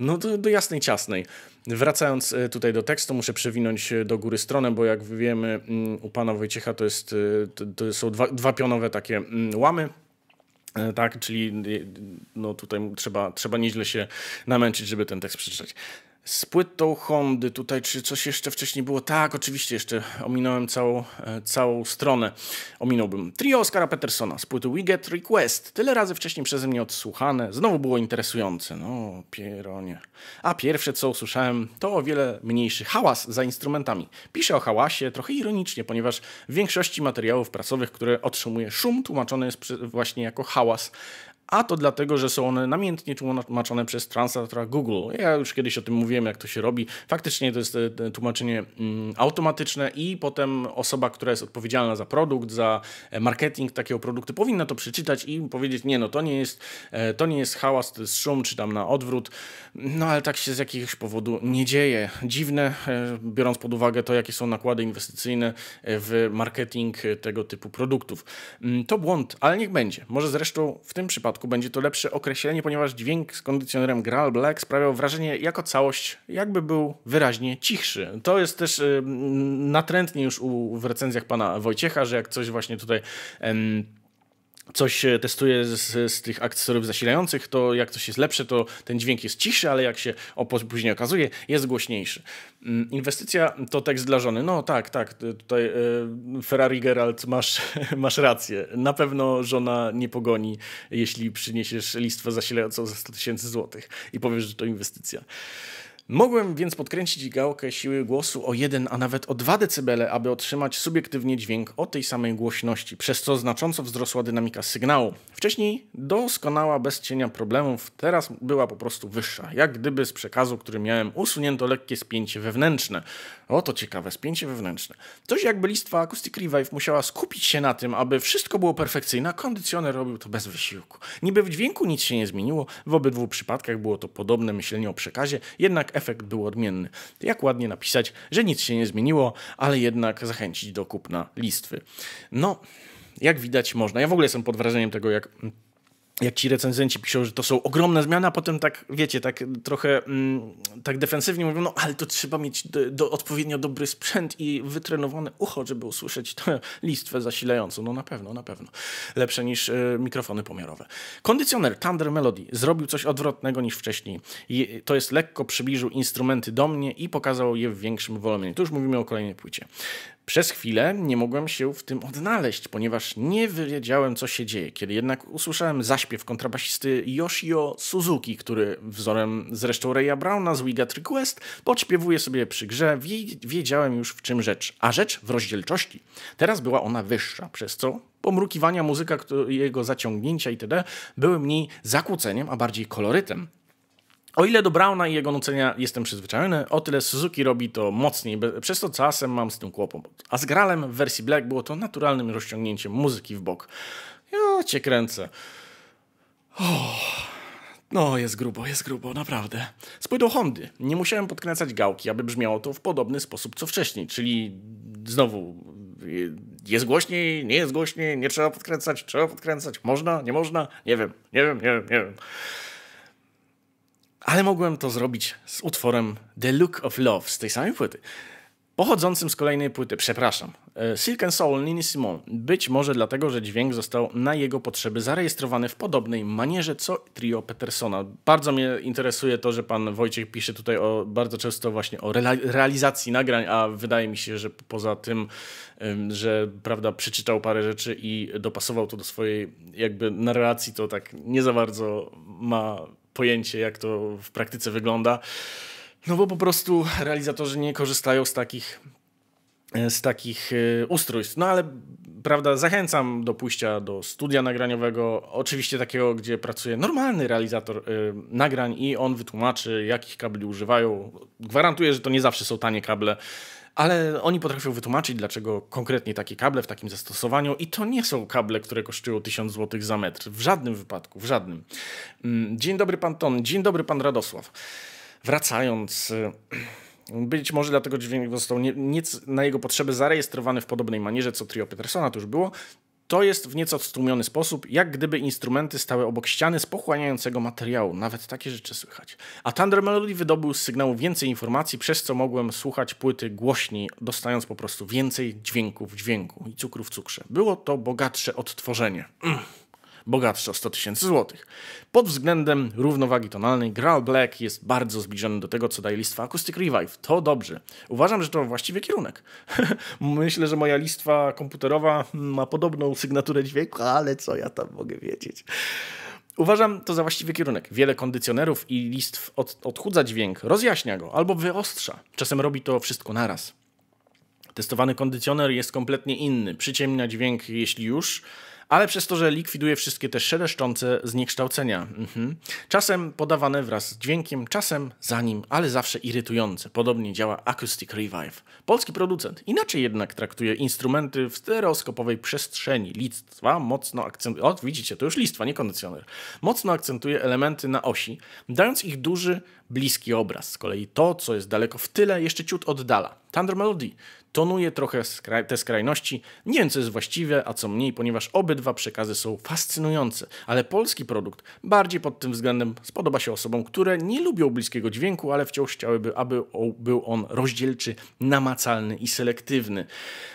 No do, do jasnej, ciasnej. Wracając e, tutaj do tekstu, muszę przewinąć e, do góry stronę, bo jak wiemy, mm, u pana Wojciecha to, jest, e, to, to są dwa, dwa pionowe takie mm, łamy. Tak, czyli no tutaj trzeba, trzeba nieźle się namęczyć, żeby ten tekst przeczytać z płytą Hondy tutaj, czy coś jeszcze wcześniej było? Tak, oczywiście, jeszcze ominąłem całą, e, całą stronę. Ominąłbym. Trio Oscara Petersona z płyty We Get Request. Tyle razy wcześniej przeze mnie odsłuchane. Znowu było interesujące. No, pieronie. A pierwsze, co usłyszałem, to o wiele mniejszy hałas za instrumentami. Piszę o hałasie trochę ironicznie, ponieważ w większości materiałów pracowych, które otrzymuję, szum tłumaczony jest właśnie jako hałas, a to dlatego, że są one namiętnie tłumaczone przez translatora Google. Ja już kiedyś o tym mówiłem, jak to się robi. Faktycznie to jest e, tłumaczenie mm, automatyczne i potem osoba, która jest odpowiedzialna za produkt, za e, marketing takiego produktu, powinna to przeczytać i powiedzieć, nie no, to nie jest, e, to nie jest hałas, to jest szum, czy tam na odwrót. No ale tak się z jakiegoś powodu nie dzieje. Dziwne, biorąc pod uwagę to, jakie są nakłady inwestycyjne w marketing tego typu produktów. Mm, to błąd, ale niech będzie. Może zresztą w tym przypadku przypadku będzie to lepsze określenie, ponieważ dźwięk z kondycjonerem Graal Black sprawiał wrażenie jako całość, jakby był wyraźnie cichszy. To jest też natrętnie już w recenzjach pana Wojciecha, że jak coś właśnie tutaj coś testuje z, z, tych akcesoriów zasilających, to jak coś jest lepsze, to ten dźwięk jest ciszy, ale jak się później okazuje, jest głośniejszy. Mm, inwestycja to tekst dla żony. No tak, tak, tutaj e, Ferrari Geralt, masz, masz rację. Na pewno żona nie pogoni, jeśli przyniesiesz listwę zasilającą za 100 tysięcy złotych i powiesz, że to inwestycja. Mogłem więc podkręcić gałkę siły głosu o 1, a nawet o 2 dB, aby otrzymać subiektywnie dźwięk o tej samej głośności, przez co znacząco wzrosła dynamika sygnału. Wcześniej doskonała bez cienia problemów, teraz była po prostu wyższa, jak gdyby z przekazu, który miałem, usunięto lekkie spięcie wewnętrzne. O, to ciekawe, spięcie wewnętrzne. Coś jakby listwa Acoustic Revive musiała skupić się na tym, aby wszystko było perfekcyjne, a kondycjoner robił to bez wysiłku. Niby w dźwięku nic się nie zmieniło, w obydwu przypadkach było to podobne myślenie o przekazie, jednak efekt był odmienny. Jak ładnie napisać, że nic się nie zmieniło, ale jednak zachęcić do kupna listwy. No, jak widać można. Ja w ogóle jestem pod wrażeniem tego, jak jak ci recenzenci piszą, że to są ogromne zmiany, a potem tak, wiecie, tak trochę mm, tak defensywnie mówią, no ale to trzeba mieć do, do, odpowiednio dobry sprzęt i wytrenowane ucho, żeby usłyszeć tę listwę zasilającą. No na pewno, na pewno. Lepsze niż y, mikrofony pomiarowe. Kondycjoner Thunder Melody zrobił coś odwrotnego niż wcześniej. To jest lekko przybliżył instrumenty do mnie i pokazał je w większym wolumenie. Tu już mówimy o kolejnej płycie. Przez chwilę nie mogłem się w tym odnaleźć, ponieważ nie wiedziałem, co się dzieje. Kiedy jednak usłyszałem zaśpiew kontrabasisty Yoshio Suzuki, który wzorem zresztą Raya Browna z We Got Request podśpiewuje sobie przy grze, wiedziałem już w czym rzecz. A rzecz w rozdzielczości. Teraz była ona wyższa, przez co pomrukiwania muzyka, jego zaciągnięcia itd. były mniej zakłóceniem, a bardziej kolorytem. O ile do Browna i jego nucenia jestem przyzwyczajony, o tyle Suzuki robi to mocniej, przez to czasem mam z tym kłopot. A z Gralem w wersji Black było to naturalnym rozciągnięciem muzyki w bok. Ja cię kręcę. Oh. No, jest grubo, jest grubo, naprawdę. Z płytą Hondy nie musiałem podkręcać gałki, aby brzmiało to w podobny sposób co wcześniej, czyli znowu jest głośniej, nie jest głośniej, nie trzeba podkręcać, trzeba podkręcać, można, nie można, nie wiem, nie wiem, nie wiem, nie wiem. Ale mogłem to zrobić z utworem The Look of Love z tej samej płyty. Pochodzącym z kolejnej płyty, przepraszam, e, Silk and Soul Nini Simon. Być może dlatego, że dźwięk został na jego potrzeby zarejestrowany w podobnej manierze co trio Petersona. Bardzo mnie interesuje to, że pan Wojciech pisze tutaj o, bardzo często właśnie o realizacji nagrań, a wydaje mi się, że poza tym, że prawda, przeczytał parę rzeczy i dopasował to do swojej jakby narracji, to tak nie za bardzo ma pojęcie, jak to w praktyce wygląda. No bo po prostu realizatorzy nie korzystają z takich, e, z takich e, ustrojstw. No ale prawda, zachęcam do pójścia do studia nagraniowego, oczywiście takiego, gdzie pracuje normalny realizator y, nagrań i on wytłumaczy, jakich kabli używają. Gwarantuję, że to nie zawsze są tanie kable, ale oni potrafią wytłumaczyć, dlaczego konkretnie takie kable w takim zastosowaniu i to nie są kable, które kosztują 1000 zł za metr. W żadnym wypadku, w żadnym. Mm, dzień dobry pan Ton, dzień dobry pan Radosław. Wracając... Y, być może dlatego dźwięk został nie, nie, na jego potrzeby zarejestrowany w podobnej manierze co trio Petersona, to już było. To jest w nieco stłumiony sposób, jak gdyby instrumenty stały obok ściany z pochłaniającego materiału. Nawet takie rzeczy słychać. A Thunder Melody wydobył z sygnału więcej informacji, przez co mogłem słuchać płyty głośniej, dostając po prostu więcej dźwięków w dźwięku i cukru w cukrze. Było to bogatsze odtworzenie. Mm bogatszy o 100 tysięcy złotych. Pod względem równowagi tonalnej Graal Black jest bardzo zbliżony do tego, co daje listwa Acoustic Revive. To dobrze. Uważam, że to właściwie kierunek. Myślę, że moja listwa komputerowa ma podobną sygnaturę dźwięku, ale co ja tam mogę wiedzieć. Uważam to za właściwy kierunek. Wiele kondycjonerów i listw od, odchudza dźwięk, rozjaśnia go albo wyostrza. Czasem robi to wszystko naraz. Testowany kondycjoner jest kompletnie inny. Przyciemnia dźwięk, jeśli już, ale przez to, że likwiduje wszystkie te szeleszczące zniekształcenia. Mhm. Czasem podawane wraz z dźwiękiem, czasem za nim, ale zawsze irytujące. Podobnie działa Acoustic Revive. Polski producent inaczej jednak traktuje instrumenty w stereoskopowej przestrzeni. Listwa mocno akcentuje, o widzicie, to już listwa, nie kondycjoner. Mocno akcentuje elementy na osi, dając ich duży, bliski obraz. Z kolei to, co jest daleko w tyle, jeszcze ciut oddala. Thunder Melody tonuje trochę te skrajności. Nie wiem, co jest właściwe, a co mniej, ponieważ obydwa przekazy są fascynujące, ale polski produkt bardziej pod tym względem spodoba się osobom, które nie lubią bliskiego dźwięku, ale wciąż chciałyby, aby był on rozdzielczy, namacalny i selektywny.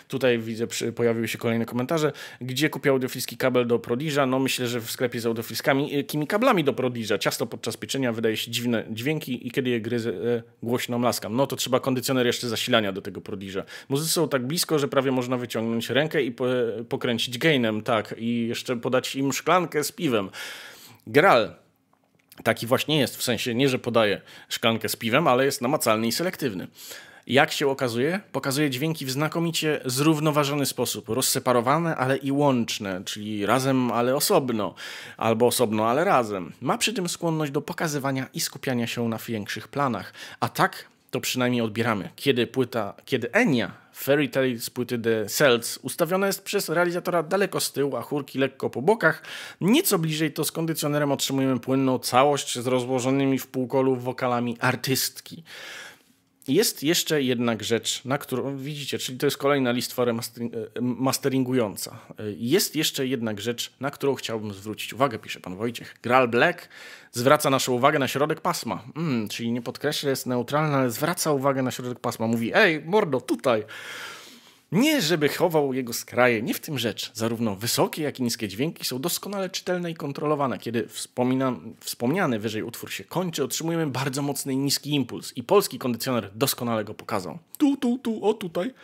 Tutaj widzę, pojawiły się kolejne komentarze. Gdzie kupię audiofilski kabel do Prodig'a? No myślę, że w sklepie z audiofilskami. Jakimi kablami do Prodig'a? Ciasto podczas pieczenia wydaje się dziwne dźwięki i kiedy je gryzę, e, głośno mlaskam. No to trzeba kondycjoner jeszcze zasilania do tego Prodig'a. Muzycy są tak blisko, że prawie można wyciągnąć rękę i po, pokręcić gainem, tak, i jeszcze podać im szklankę z piwem. Gral taki właśnie jest, w sensie nie, że podaje szklankę z piwem, ale jest namacalny i selektywny. Jak się okazuje? Pokazuje dźwięki w znakomicie zrównoważony sposób, rozseparowane, ale i łączne, czyli razem, ale osobno, albo osobno, ale razem. Ma przy tym skłonność do pokazywania i skupiania się na większych planach, a tak to przynajmniej odbieramy. Kiedy płyta, kiedy Enya Fairy Tale z płyty The Cells ustawiona jest przez realizatora daleko z tyłu, a chórki lekko po bokach, nieco bliżej to z kondycjonerem otrzymujemy płynną całość z rozłożonymi w półkolu wokalami artystki. Jest jeszcze jednak rzecz, na którą widzicie, czyli to jest kolejna listwa masteringująca. Jest jeszcze jednak rzecz, na którą chciałbym zwrócić uwagę, pisze pan Wojciech. Gral Black zwraca naszą uwagę na środek pasma. Mm, czyli nie podkreśla, jest neutralna, ale zwraca uwagę na środek pasma. Mówi, ej, mordo, tutaj. Nie, żeby chował jego skraje, nie w tym rzecz. Zarówno wysokie, jak i niskie dźwięki są doskonale czytelne i kontrolowane. Kiedy wspomniany wyżej utwór się kończy, otrzymujemy bardzo mocny i niski impuls. I polski kondycjoner doskonale go pokazał. Tu, tu, tu, o tutaj.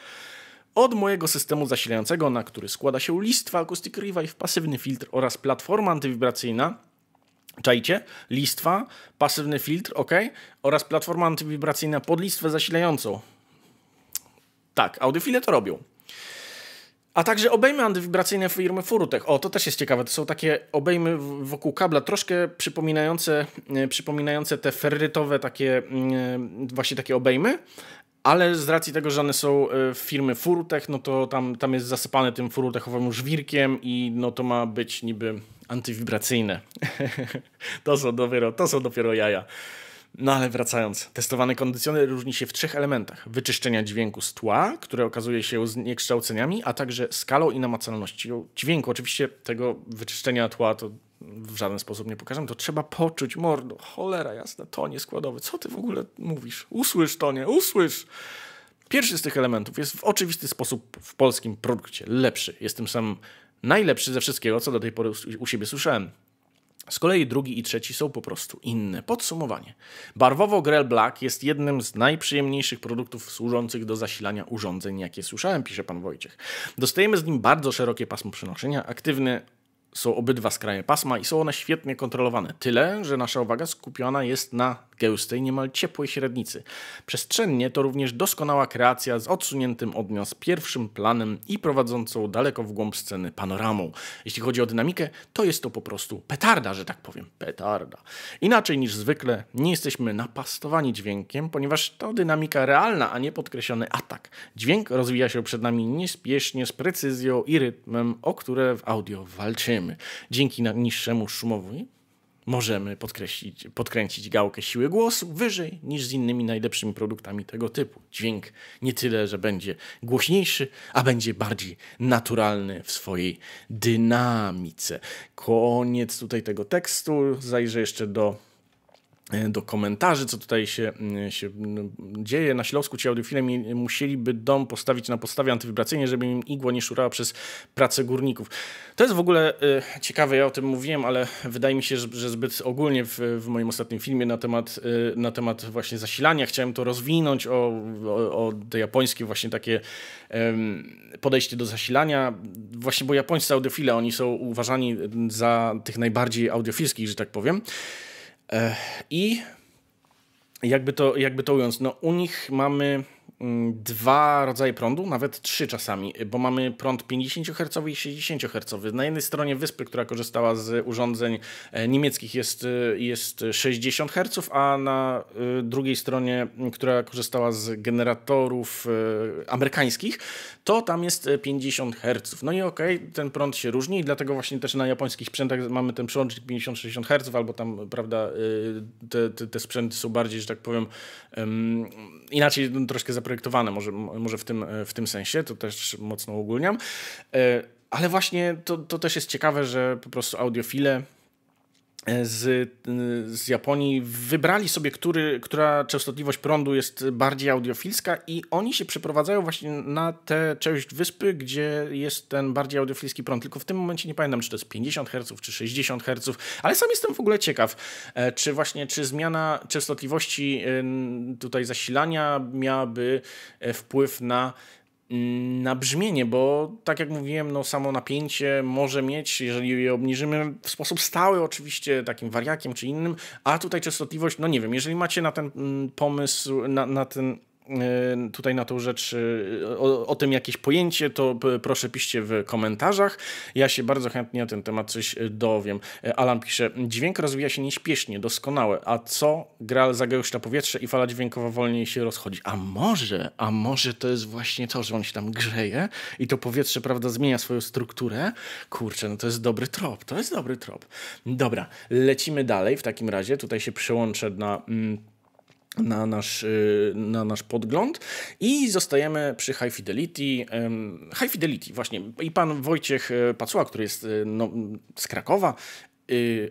od mojego systemu zasilającego, na który składa się listwa Acoustic Revive, pasywny filtr oraz platforma antywibracyjna. Czajcie? Listwa, pasywny filtr, ok, oraz platforma antywibracyjna pod listwę zasilającą. Tak, audiofile to robią. A także obejmy antywibracyjne firmy Furutech. O, to też jest ciekawe. To są takie obejmy wokół kabla, troszkę przypominające, e, przypominające te ferrytowe takie, mm, e, właśnie takie obejmy, ale z racji tego, że one są e, firmy Furutech, no to tam, tam jest zasypane tym furutechowym żwirkiem i no to ma być niby antywibracyjne. to, są dopiero, to są dopiero jaja. No ale wracając, testowany kondycjoner różni się w trzech elementach. Wyczyszczenia dźwięku z tła, które okazuje się zniekształceniami, a także skalą i namacalnością dźwięku. Oczywiście tego wyczyszczenia tła to w żaden sposób nie pokażę, to trzeba poczuć, mordo, cholera jasna, tonie składowy. Co ty w ogóle mówisz? Usłysz, tonie, usłysz! Pierwszy z tych elementów jest w oczywisty sposób w polskim produkcie lepszy. Jest tym samym najlepszy ze wszystkiego, co do tej pory u siebie słyszałem. Z kolei drugi i trzeci są po prostu inne. Podsumowanie. Barwowo Grell Black jest jednym z najprzyjemniejszych produktów służących do zasilania urządzeń, jakie słyszałem, pisze pan Wojciech. Dostajemy z nim bardzo szerokie pasmo przenoszenia, aktywny są obydwa skraje pasma i są one świetnie kontrolowane. Tyle, że nasza uwaga skupiona jest na gęstej, niemal ciepłej średnicy. Przestrzennie to również doskonała kreacja z odsuniętym od pierwszym planem i prowadzącą daleko w głąb sceny panoramą. Jeśli chodzi o dynamikę, to jest to po prostu petarda, że tak powiem. Petarda. Inaczej niż zwykle nie jesteśmy napastowani dźwiękiem, ponieważ to dynamika realna, a nie podkreślony atak. Dźwięk rozwija się przed nami niespiesznie, z precyzją i rytmem, o które w audio walczymy. Dzięki niższemu szumowi możemy podkręcić gałkę siły głosu wyżej niż z innymi najlepszymi produktami tego typu. Dźwięk nie tyle, że będzie głośniejszy, a będzie bardziej naturalny w swojej dynamice. Koniec tutaj tego tekstu. Zajrzę jeszcze do do komentarzy, co tutaj się, się dzieje. Na Śląsku ci audiofile musieliby dom postawić na podstawie antywibracyjnej, żeby im igła nie szurała przez pracę górników. To jest w ogóle y, ciekawe, ja o tym mówiłem, ale wydaje mi się, że, zbyt ogólnie w, w, moim ostatnim filmie na temat, y, na temat właśnie zasilania chciałem to rozwinąć o, o, o te japońskie właśnie takie podejście do zasilania. Właśnie, bo japońscy audiofile, oni są uważani za tych najbardziej audiofilskich, że tak powiem. I jakby to, jakby to ując, no u nich mamy dwa rodzaje prądu, nawet trzy czasami, bo mamy prąd 50 Hz i 60 Hz. Na jednej stronie wyspy, która korzystała z urządzeń e, niemieckich jest, e, jest 60 Hz, a na e, drugiej stronie, która korzystała z generatorów amerykańskich, to tam jest 50 e, Hz. No i okej, okay, ten prąd się różni i dlatego właśnie też na japońskich sprzętach mamy ten przełącznik 50-60 Hz, albo tam, prawda, te, te, te, sprzęty są bardziej, że tak powiem, inaczej troszkę zaprojektowane, może, może w, tym, w tym sensie, to też mocno ogólniam. E, ale właśnie to, to też jest ciekawe, że po prostu audiofile z, z Japonii wybrali sobie, który, która częstotliwość prądu jest bardziej audiofilska i oni się przeprowadzają właśnie na tę część wyspy, gdzie jest ten bardziej audiofilski prąd. Tylko w tym momencie nie pamiętam, czy to jest 50 Hz, czy 60 Hz, ale sam jestem w ogóle ciekaw, e, czy właśnie, czy zmiana częstotliwości tutaj zasilania miałaby e, wpływ na na brzmienie, bo tak jak mówiłem, no samo napięcie może mieć, jeżeli je obniżymy w sposób stały, oczywiście takim wariakiem czy innym, a tutaj częstotliwość, no nie wiem, jeżeli macie na ten mm, pomysł, na, na ten tutaj na tą rzecz, y, o, o, tym jakieś pojęcie, to proszę piszcie w komentarzach. Ja się bardzo chętnie na ten temat coś y, dowiem. Alan pisze, dźwięk rozwija się nieśpiesznie, doskonałe, a co gra zagęszcza powietrze i fala dźwiękowa wolniej się rozchodzi. A może, a może to jest właśnie to, że on się tam grzeje i to powietrze, prawda, zmienia swoją strukturę? Kurczę, no to jest dobry trop, to jest dobry trop. Dobra, lecimy dalej w takim razie. Tutaj się przełączę na... Mm, na nasz, y, na nasz podgląd i zostajemy przy High Fidelity. High Fidelity, właśnie. I pan Wojciech e, Pacuła, który jest e, no, z Krakowa, y,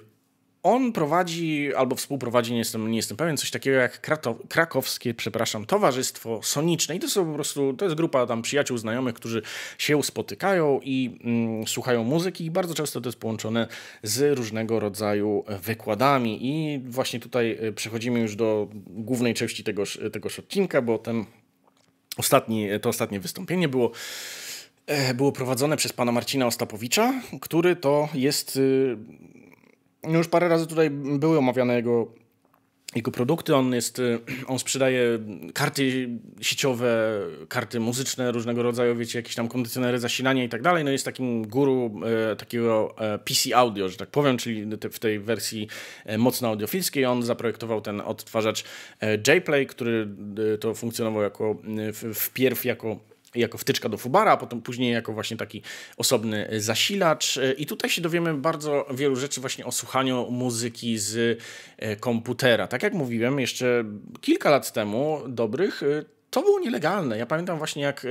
on prowadzi albo współprowadzi, nie jestem, nie jestem pewien, coś takiego jak Krato, krakowskie, przepraszam, Towarzystwo Soniczne. I to są po prostu, to jest grupa tam przyjaciół, znajomych, którzy się spotykają i mm, słuchają muzyki i bardzo często to jest połączone z różnego rodzaju wykładami. I właśnie tutaj e, przechodzimy już do głównej części tegoż, tegoż odcinka, bo ten ostatni, to ostatnie wystąpienie było było prowadzone przez pana Marcina Ostapowicza, który to jest. Już parę razy tutaj były omawiane jego jego produkty. On, jest, y, on sprzedaje karty sieciowe, karty muzyczne różnego rodzaju, wiecie, jakieś tam kondycjonery, zasilania i tak dalej. No jest takim guru e, takiego PC audio, że tak powiem, czyli te, w tej wersji e, mocno audiofilskiej. On zaprojektował ten odtwarzacz e, JPlay, który e, to funkcjonował jako, w, wpierw jako jako wtyczka do Fubara, a potem później jako właśnie taki osobny zasilacz. I tutaj się dowiemy bardzo wielu rzeczy właśnie o słuchaniu muzyki z e, komputera. Tak jak mówiłem jeszcze kilka lat temu, dobrych, e, to było nielegalne. Ja pamiętam właśnie jak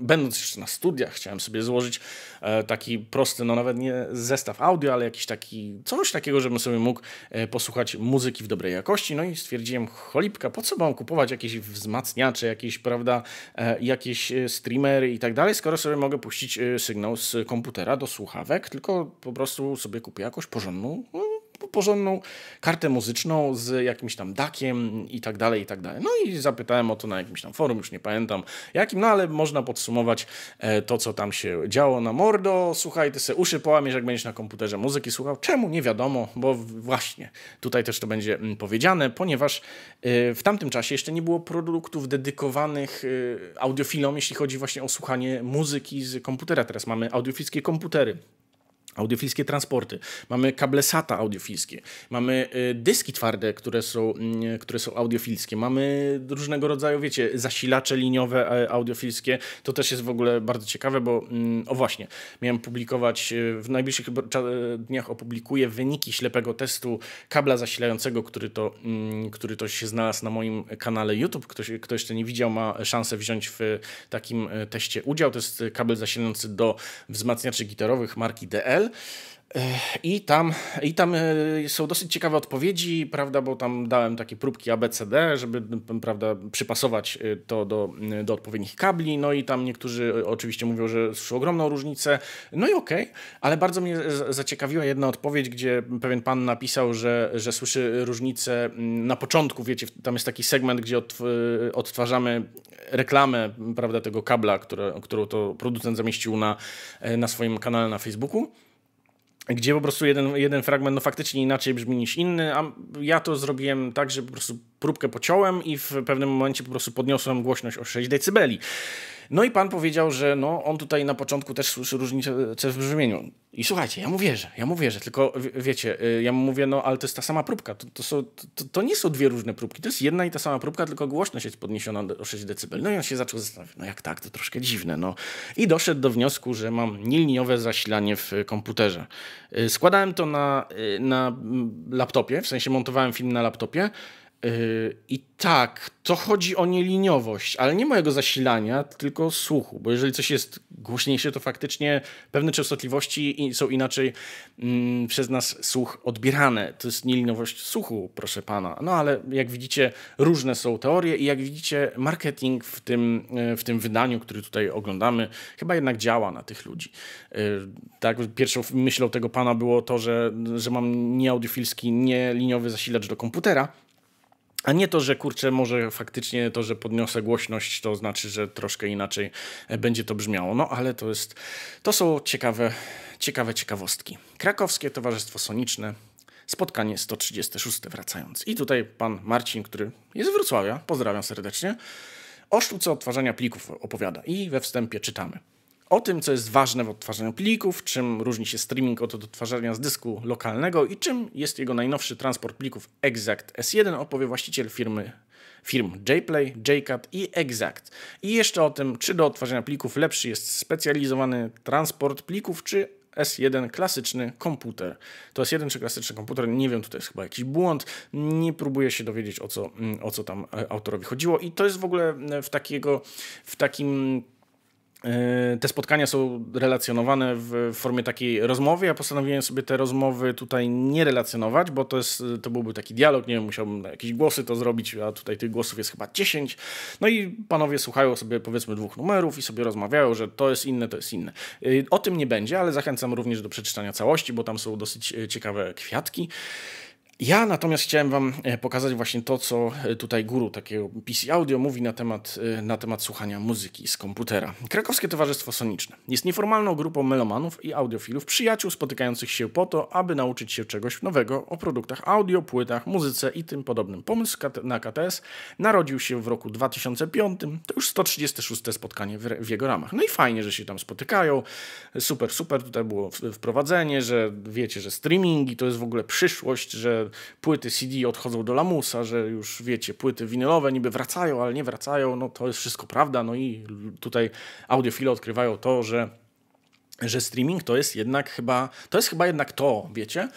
będąc jeszcze na studiach chciałem sobie złożyć e, taki prosty, no nawet nie zestaw audio, ale jakiś taki, coś takiego, żebym sobie mógł e, posłuchać muzyki w dobrej jakości. No i stwierdziłem, cholipka, po co mam kupować jakieś wzmacniacze, jakieś, prawda, e, jakieś streamery i tak dalej, skoro sobie mogę puścić sygnał z komputera do słuchawek, tylko po prostu sobie kupię jakąś porządną no, porządną kartę muzyczną z jakimś tam dakiem i tak dalej, i tak dalej. No i zapytałem o to na jakimś tam forum, już nie pamiętam jakim, no ale można podsumować e, to, co tam się działo na mordo. Słuchaj, ty se uszy połamiesz, jak będziesz na komputerze muzyki słuchał. Czemu? Nie wiadomo, bo właśnie tutaj też to będzie mm, powiedziane, ponieważ e, w tamtym czasie jeszcze nie było produktów dedykowanych e, audiofilom, jeśli chodzi właśnie o słuchanie muzyki z komputera. Teraz mamy audiofilskie komputery audiofilskie transporty, mamy kable SATA audiofilskie, mamy y, dyski twarde, które są, mm, które są audiofilskie, mamy różnego rodzaju, wiecie, zasilacze liniowe e, audiofilskie. To też jest w ogóle bardzo ciekawe, bo mm, o właśnie, miałem publikować, y, w najbliższych dniach opublikuję wyniki ślepego testu kabla zasilającego, który to, mm, który to się znalazł na moim kanale YouTube. Ktoś, kto jeszcze nie widział, ma szansę wziąć w takim e, teście udział. To jest kabel zasilający do wzmacniaczy gitarowych marki DL. I tam, I tam e, są dosyć ciekawe odpowiedzi, prawda, bo tam dałem takie próbki ABCD, żeby prawda, przypasować e, to do, do odpowiednich kabli. No i tam niektórzy oczywiście mówią, że słyszą ogromną różnicę. No i okej, okay, ale bardzo mnie zaciekawiła jedna odpowiedź, gdzie pewien pan napisał, że, że słyszy różnicę na początku, wiecie, tam jest taki segment, gdzie odtwarzamy reklamę prawda, tego kabla, które, którą to producent zamieścił na, e, na swoim kanale na Facebooku gdzie po prostu jeden, jeden fragment no faktycznie inaczej brzmi niż inny, a ja to zrobiłem tak, że po prostu próbkę pociąłem i w pewnym momencie po prostu podniosłem głośność o 6 dB. No i pan powiedział, że no, on tutaj na początku też słyszy różnicę w brzmieniu. I słuchajcie, ja mu wierzę, ja mu wierzę, tylko wiecie, y, ja mu mówię, no ale to jest ta sama próbka, to, to, są, to, to nie są dwie różne próbki, to jest jedna i ta sama próbka, tylko głośność jest podniesiona o 6 dB. No i on się zaczął zastanawiać, no jak tak, to troszkę dziwne, no. I doszedł do wniosku, że mam nieliniowe zasilanie w komputerze. Y, składałem to na, y, na mm, laptopie, w sensie montowałem film na laptopie, I tak, to chodzi o nieliniowość, ale nie mojego zasilania, tylko słuchu, bo jeżeli coś jest głośniejsze, to faktycznie pewne częstotliwości są inaczej mm, przez nas słuch odbierane. To jest nieliniowość słuchu, proszę pana. No ale jak widzicie, różne są teorie i jak widzicie, marketing w tym, yy, w tym wydaniu, który tutaj oglądamy, chyba jednak działa na tych ludzi. Yy, tak, pierwszą myślą tego pana było to, że, że mam nieaudiofilski, nieliniowy zasilacz do komputera, a nie to, że kurczę, może faktycznie to, że podniosę głośność, to znaczy, że troszkę inaczej e, będzie to brzmiało. No ale to jest, to są ciekawe, ciekawe ciekawostki. Krakowskie Towarzystwo Soniczne, spotkanie 136 wracając. I tutaj pan Marcin, który jest z Wrocławia, pozdrawiam serdecznie, o sztuce odtwarzania plików opowiada. I we wstępie czytamy. O tym, co jest ważne w odtwarzaniu plików, czym różni się streaming od odtwarzania z dysku lokalnego i czym jest jego najnowszy transport plików Exact S1, opowie właściciel firmy firm JPlay, JCAT i Exact. I jeszcze o tym, czy do odtwarzania plików lepszy jest specjalizowany transport plików, czy S1 klasyczny komputer. To jest jeden czy klasyczny komputer, nie wiem, tutaj jest chyba jakiś błąd, nie próbuję się dowiedzieć o co, o co tam e, autorowi chodziło i to jest w ogóle w takiego, w takim E, te spotkania są relacjonowane w formie takiej rozmowy. Ja postanowiłem sobie te rozmowy tutaj nie relacjonować, bo to, jest, to byłby taki dialog. Nie wiem, musiałbym jakieś głosy to zrobić, a tutaj tych głosów jest chyba 10. No i panowie słuchają sobie powiedzmy dwóch numerów i sobie rozmawiają, że to jest inne, to jest inne. E, o tym nie będzie, ale zachęcam również do przeczytania całości, bo tam są dosyć e, ciekawe kwiatki. Ja natomiast chciałem Wam e, pokazać właśnie to, co e, tutaj guru takiego PC Audio mówi na temat, e, na temat słuchania muzyki z komputera. Krakowskie Towarzystwo Soniczne jest nieformalną grupą melomanów i audiofilów, przyjaciół spotykających się po to, aby nauczyć się czegoś nowego o produktach audio, płytach, muzyce i tym podobnym. Pomysł na KTS narodził się w roku 2005, to już 136 spotkanie w jego ramach. No i fajnie, że się tam spotykają. Super, super. Tutaj było wprowadzenie, że wiecie, że streamingi to jest w ogóle przyszłość, że płyty CD odchodzą do lamusa, że już wiecie, płyty winylowe niby wracają, ale nie wracają, no to jest wszystko prawda. No i tutaj audiofile odkrywają to, że, że streaming to jest jednak chyba, to jest chyba jednak to, wiecie.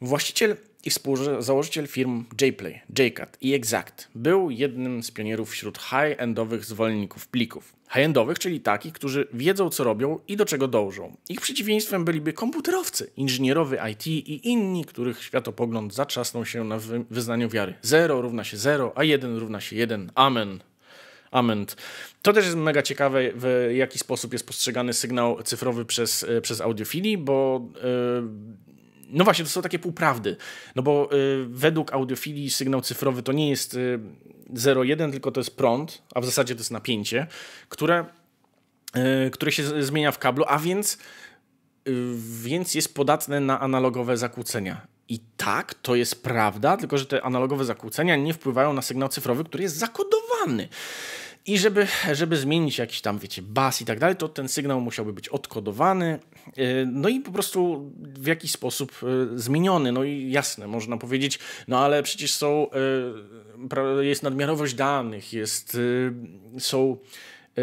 Właściciel i współzałożyciel firm JPlay, JCAT i Exact był jednym z pionierów wśród high-endowych zwolenników plików. High-endowych, czyli takich, którzy wiedzą co robią i do czego dążą. Ich przeciwieństwem byliby komputerowcy, inżynierowie IT i inni, których światopogląd zatrzasnął się na wyznaniu wiary. 0 równa się 0, a 1 równa się 1. Amen. Amen. To też jest mega ciekawe, w jaki sposób jest postrzegany sygnał cyfrowy przez, e, przez audiofili, bo yy, no właśnie, to są takie półprawdy. No bo y, według audiofilii sygnał cyfrowy to nie jest y, 0,1, tylko to jest prąd, a w zasadzie to jest napięcie, które, y, które się zmienia w kablu, a więc, y, więc jest podatne na analogowe zakłócenia. I tak, to jest prawda, tylko że te analogowe zakłócenia nie wpływają na sygnał cyfrowy, który jest zakodowany. I żeby, żeby zmienić jakiś tam, wiecie, bas i tak dalej, to ten sygnał musiałby być odkodowany, y, no i po prostu w jakiś sposób y, zmieniony. No i jasne, można powiedzieć, no ale przecież są, y, jest nadmiarowość danych, jest, są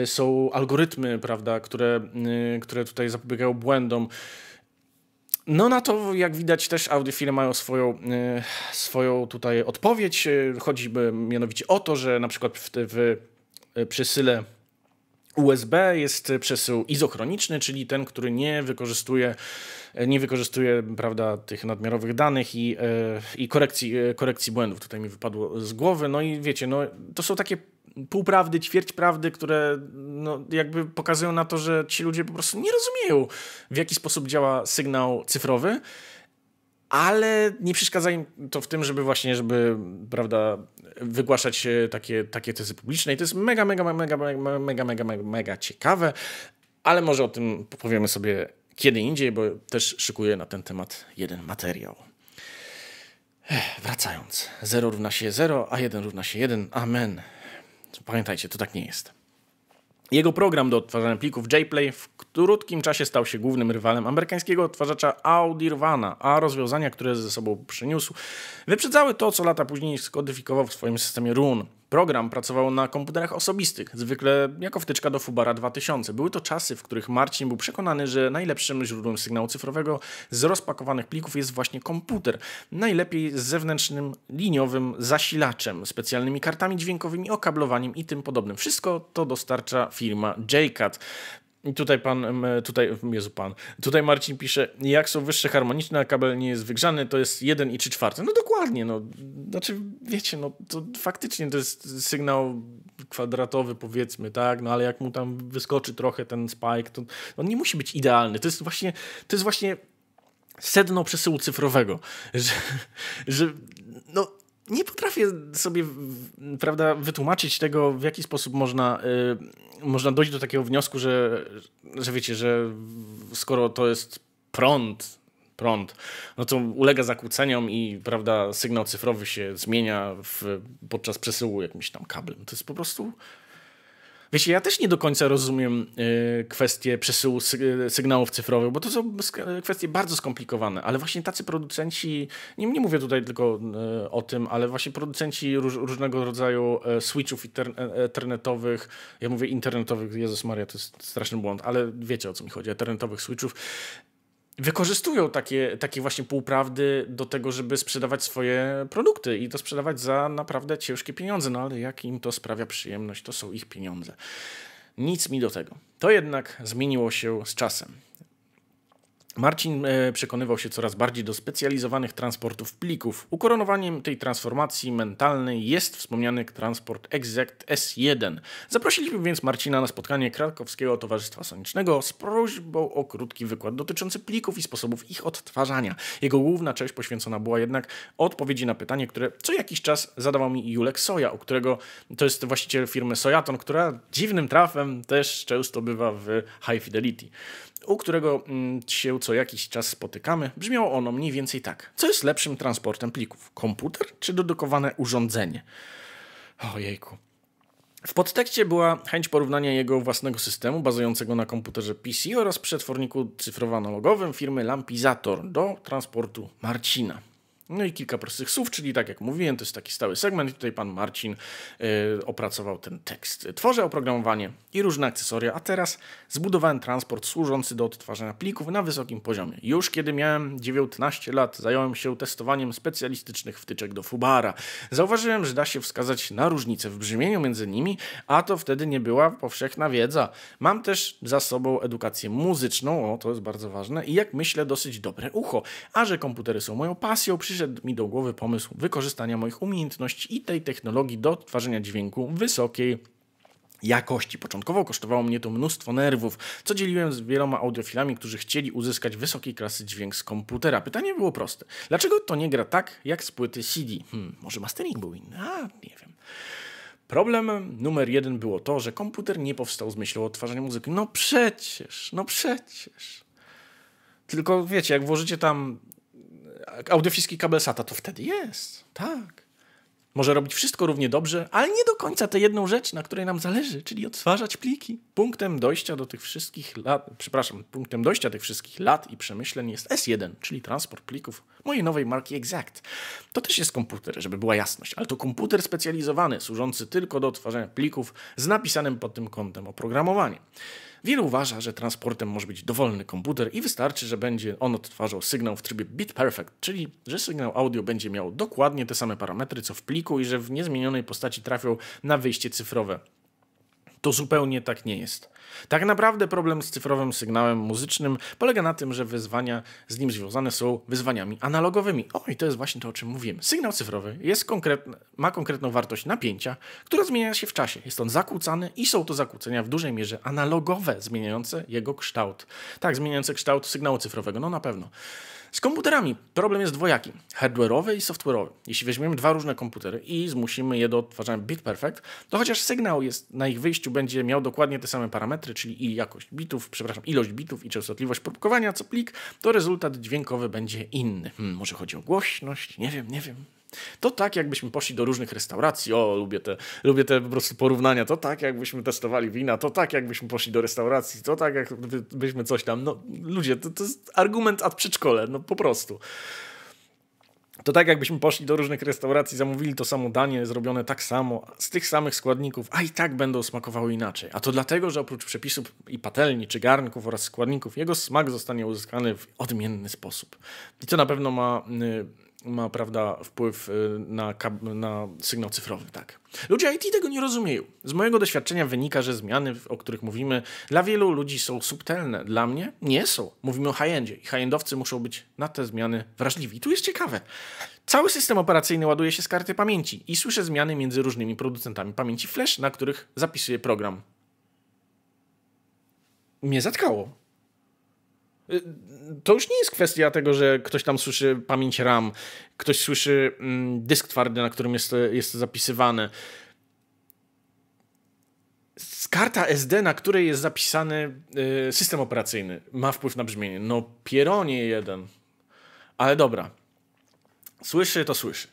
są algorytmy, prawda, które, które tutaj zapobiegają błędom. No na to, jak widać, też audiofile mają swoją, swoją tutaj odpowiedź. Chodzi mianowicie o to, że na przykład w, w przesyle USB jest przesył izochroniczny, czyli ten, który nie wykorzystuje, e, nie wykorzystuje prawda, tych nadmiarowych danych i, e, i korekcji, korekcji błędów. Tutaj mi wypadło z głowy. No i wiecie, no, to są takie półprawdy, ćwierć prawdy, które no, jakby pokazują na to, że ci ludzie po prostu nie rozumieją, w jaki sposób działa sygnał cyfrowy ale nie przeszkadza im to w tym, żeby właśnie, żeby, prawda, wygłaszać takie, takie tezy publiczne i to jest mega, mega, mega, mega, mega, mega, mega, mega ciekawe, ale może o tym powiemy sobie kiedy indziej, bo też szykuję na ten temat jeden materiał. Wracając, 0 równa się 0, a 1 równa się 1, amen. Pamiętajcie, to tak nie jest. Jego program do odtwarzania plików JPlay w krótkim czasie stał się głównym rywalem amerykańskiego odtwarzacza Audirvana, a rozwiązania, które ze sobą przyniósł, wyprzedzały to, co lata później skodyfikował w swoim systemie Rune. Program pracował na komputerach osobistych, zwykle jako wtyczka do Fubara 2000. Były to czasy, w których Marcin był przekonany, że najlepszym źródłem sygnału cyfrowego z rozpakowanych plików jest właśnie komputer. Najlepiej z zewnętrznym liniowym zasilaczem, specjalnymi kartami dźwiękowymi, okablowaniem i tym podobnym. Wszystko to dostarcza firma JCAT. I tutaj pan, tutaj, Jezu pan, tutaj Marcin pisze, jak są wyższe harmoniczne, a kabel nie jest wygrzany, to jest 1 i 3 czwarte. No dokładnie, no, znaczy wiecie, no to faktycznie to jest sygnał kwadratowy powiedzmy, tak, no ale jak mu tam wyskoczy trochę ten spike, to on nie musi być idealny. To jest właśnie, to jest właśnie sedno przesyłu cyfrowego, że, że no nie potrafię sobie prawda, wytłumaczyć tego, w jaki sposób można, y, można dojść do takiego wniosku, że, że wiecie, że skoro to jest prąd, prąd, no to ulega zakłóceniom i prawda, sygnał cyfrowy się zmienia w, podczas przesyłu jakimś tam kablem. To jest po prostu Wiecie, ja też nie do końca rozumiem y, kwestie przesyłu sygnałów cyfrowych, bo to są kwestie bardzo skomplikowane, ale właśnie tacy producenci, nie, nie mówię tutaj tylko y, o tym, ale właśnie producenci róż, różnego rodzaju y, switchów internetowych, ja mówię internetowych, Jezus Maria, to jest straszny błąd, ale wiecie o co mi chodzi, internetowych switchów, wykorzystują takie, takie właśnie półprawdy do tego, żeby sprzedawać swoje produkty i to sprzedawać za naprawdę ciężkie pieniądze. No ale jak im to sprawia przyjemność, to są ich pieniądze. Nic mi do tego. To jednak zmieniło się z czasem. Marcin e, przekonywał się coraz bardziej do specjalizowanych transportów plików. Ukoronowaniem tej transformacji mentalnej jest wspomniany transport Exact S1. Zaprosiliśmy więc Marcina na spotkanie Krakowskiego Towarzystwa Sonicznego z prośbą o krótki wykład dotyczący plików i sposobów ich odtwarzania. Jego główna część poświęcona była jednak odpowiedzi na pytanie, które co jakiś czas zadawał mi Julek Soja, u którego to jest właściciel firmy Sojaton, która dziwnym trafem też często bywa w High Fidelity u którego mm, się co jakiś czas spotykamy, brzmiało ono mniej więcej tak. Co jest lepszym transportem plików? Komputer czy dedykowane urządzenie? Ojejku. W podtekście była chęć porównania jego własnego systemu bazującego na komputerze PC oraz przetworniku cyfrowo-analogowym firmy Lampizator do transportu Marcina. No i kilka prostych słów, czyli tak jak mówiłem, to jest taki stały segment tutaj pan Marcin y, opracował ten tekst. Tworzę oprogramowanie i różne akcesoria, a teraz zbudowałem transport służący do odtwarzania plików na wysokim poziomie. Już kiedy miałem 19 lat, zająłem się testowaniem specjalistycznych wtyczek do Fubara. Zauważyłem, że da się wskazać na różnicę w brzmieniu między nimi, a to wtedy nie była powszechna wiedza. Mam też za sobą edukację muzyczną, o to jest bardzo ważne, i jak myślę, dosyć dobre ucho. A że komputery są moją pasją, przyszedłem przyszedł mi do głowy pomysł wykorzystania moich umiejętności i tej technologii do tworzenia dźwięku wysokiej jakości. Początkowo kosztowało mnie to mnóstwo nerwów, co dzieliłem z wieloma audiofilami, którzy chcieli uzyskać wysokiej klasy dźwięk z komputera. Pytanie było proste. Dlaczego to nie gra tak, jak z płyty CD? Hmm, może mastering był inny? A, nie wiem. Problem numer jeden było to, że komputer nie powstał z myślą o odtwarzaniu muzyki. No przecież, no przecież. Tylko wiecie, jak włożycie tam audiofiski kabel SATA, to wtedy jest. Tak. Może robić wszystko równie dobrze, ale nie do końca tę jedną rzecz, na której nam zależy, czyli odtwarzać pliki. Punktem dojścia do tych wszystkich lat, przepraszam, punktem dojścia tych wszystkich lat i przemyśleń jest S1, czyli transport plików mojej nowej marki Exact. To też jest komputer, żeby była jasność, ale to komputer specjalizowany, służący tylko do odtwarzania plików z napisanym pod tym kątem oprogramowaniem. Wielu uważa, że transportem może być dowolny komputer i wystarczy, że będzie on odtwarzał sygnał w trybie bit perfect, czyli że sygnał audio będzie miał dokładnie te same parametry co w pliku i że w niezmienionej postaci trafią na wyjście cyfrowe. To zupełnie tak nie jest. Tak naprawdę problem z cyfrowym sygnałem muzycznym polega na tym, że wyzwania z nim związane są wyzwaniami analogowymi. O, i to jest właśnie to, o czym mówiłem. Sygnał cyfrowy jest konkretny, ma konkretną wartość napięcia, która zmienia się w czasie. Jest on zakłócany i są to zakłócenia w dużej mierze analogowe, zmieniające jego kształt. Tak, zmieniające kształt sygnału cyfrowego, no na pewno. Z komputerami problem jest dwojaki, hardware'owy i software'owy. Jeśli weźmiemy dwa różne komputery i zmusimy je do odtwarzania bit perfect, to chociaż sygnał jest na ich wyjściu będzie miał dokładnie te same parametry, czyli i jakość bitów, przepraszam, ilość bitów i częstotliwość próbkowania co plik, to rezultat dźwiękowy będzie inny. Hmm, może chodzi o głośność, nie wiem, nie wiem. To tak, jakbyśmy poszli do różnych restauracji. O, lubię te, lubię te po prostu porównania. To tak, jakbyśmy testowali wina. To tak, jakbyśmy poszli do restauracji. To tak, jakbyśmy coś tam. No, ludzie, to, to jest argument ad przedszkole. No po prostu. To tak, jakbyśmy poszli do różnych restauracji, zamówili to samo danie, zrobione tak samo, z tych samych składników, a i tak będą smakowały inaczej. A to dlatego, że oprócz przepisów i patelni, czy garnków oraz składników, jego smak zostanie uzyskany w odmienny sposób. I to na pewno ma. Yy, ma prawda, wpływ y, na, na sygnał cyfrowy. Tak. Ludzie IT tego nie rozumieją. Z mojego doświadczenia wynika, że zmiany, o których mówimy, dla wielu ludzi są subtelne. Dla mnie nie są. Mówimy o high-endzie i high-endowcy muszą być na te zmiany wrażliwi. I tu jest ciekawe. Cały system operacyjny ładuje się z karty pamięci i słyszę zmiany między różnymi producentami pamięci flash, na których zapisuje program. Mnie zatkało. Y, to już nie jest kwestia tego, że ktoś tam słyszy pamięć RAM, ktoś słyszy mm, dysk twardy, na którym jest, jest zapisywane. Karta SD, na której jest zapisany y, system operacyjny, ma wpływ na brzmienie. No, pieronie jeden. Ale dobra. Słyszy, to słyszy.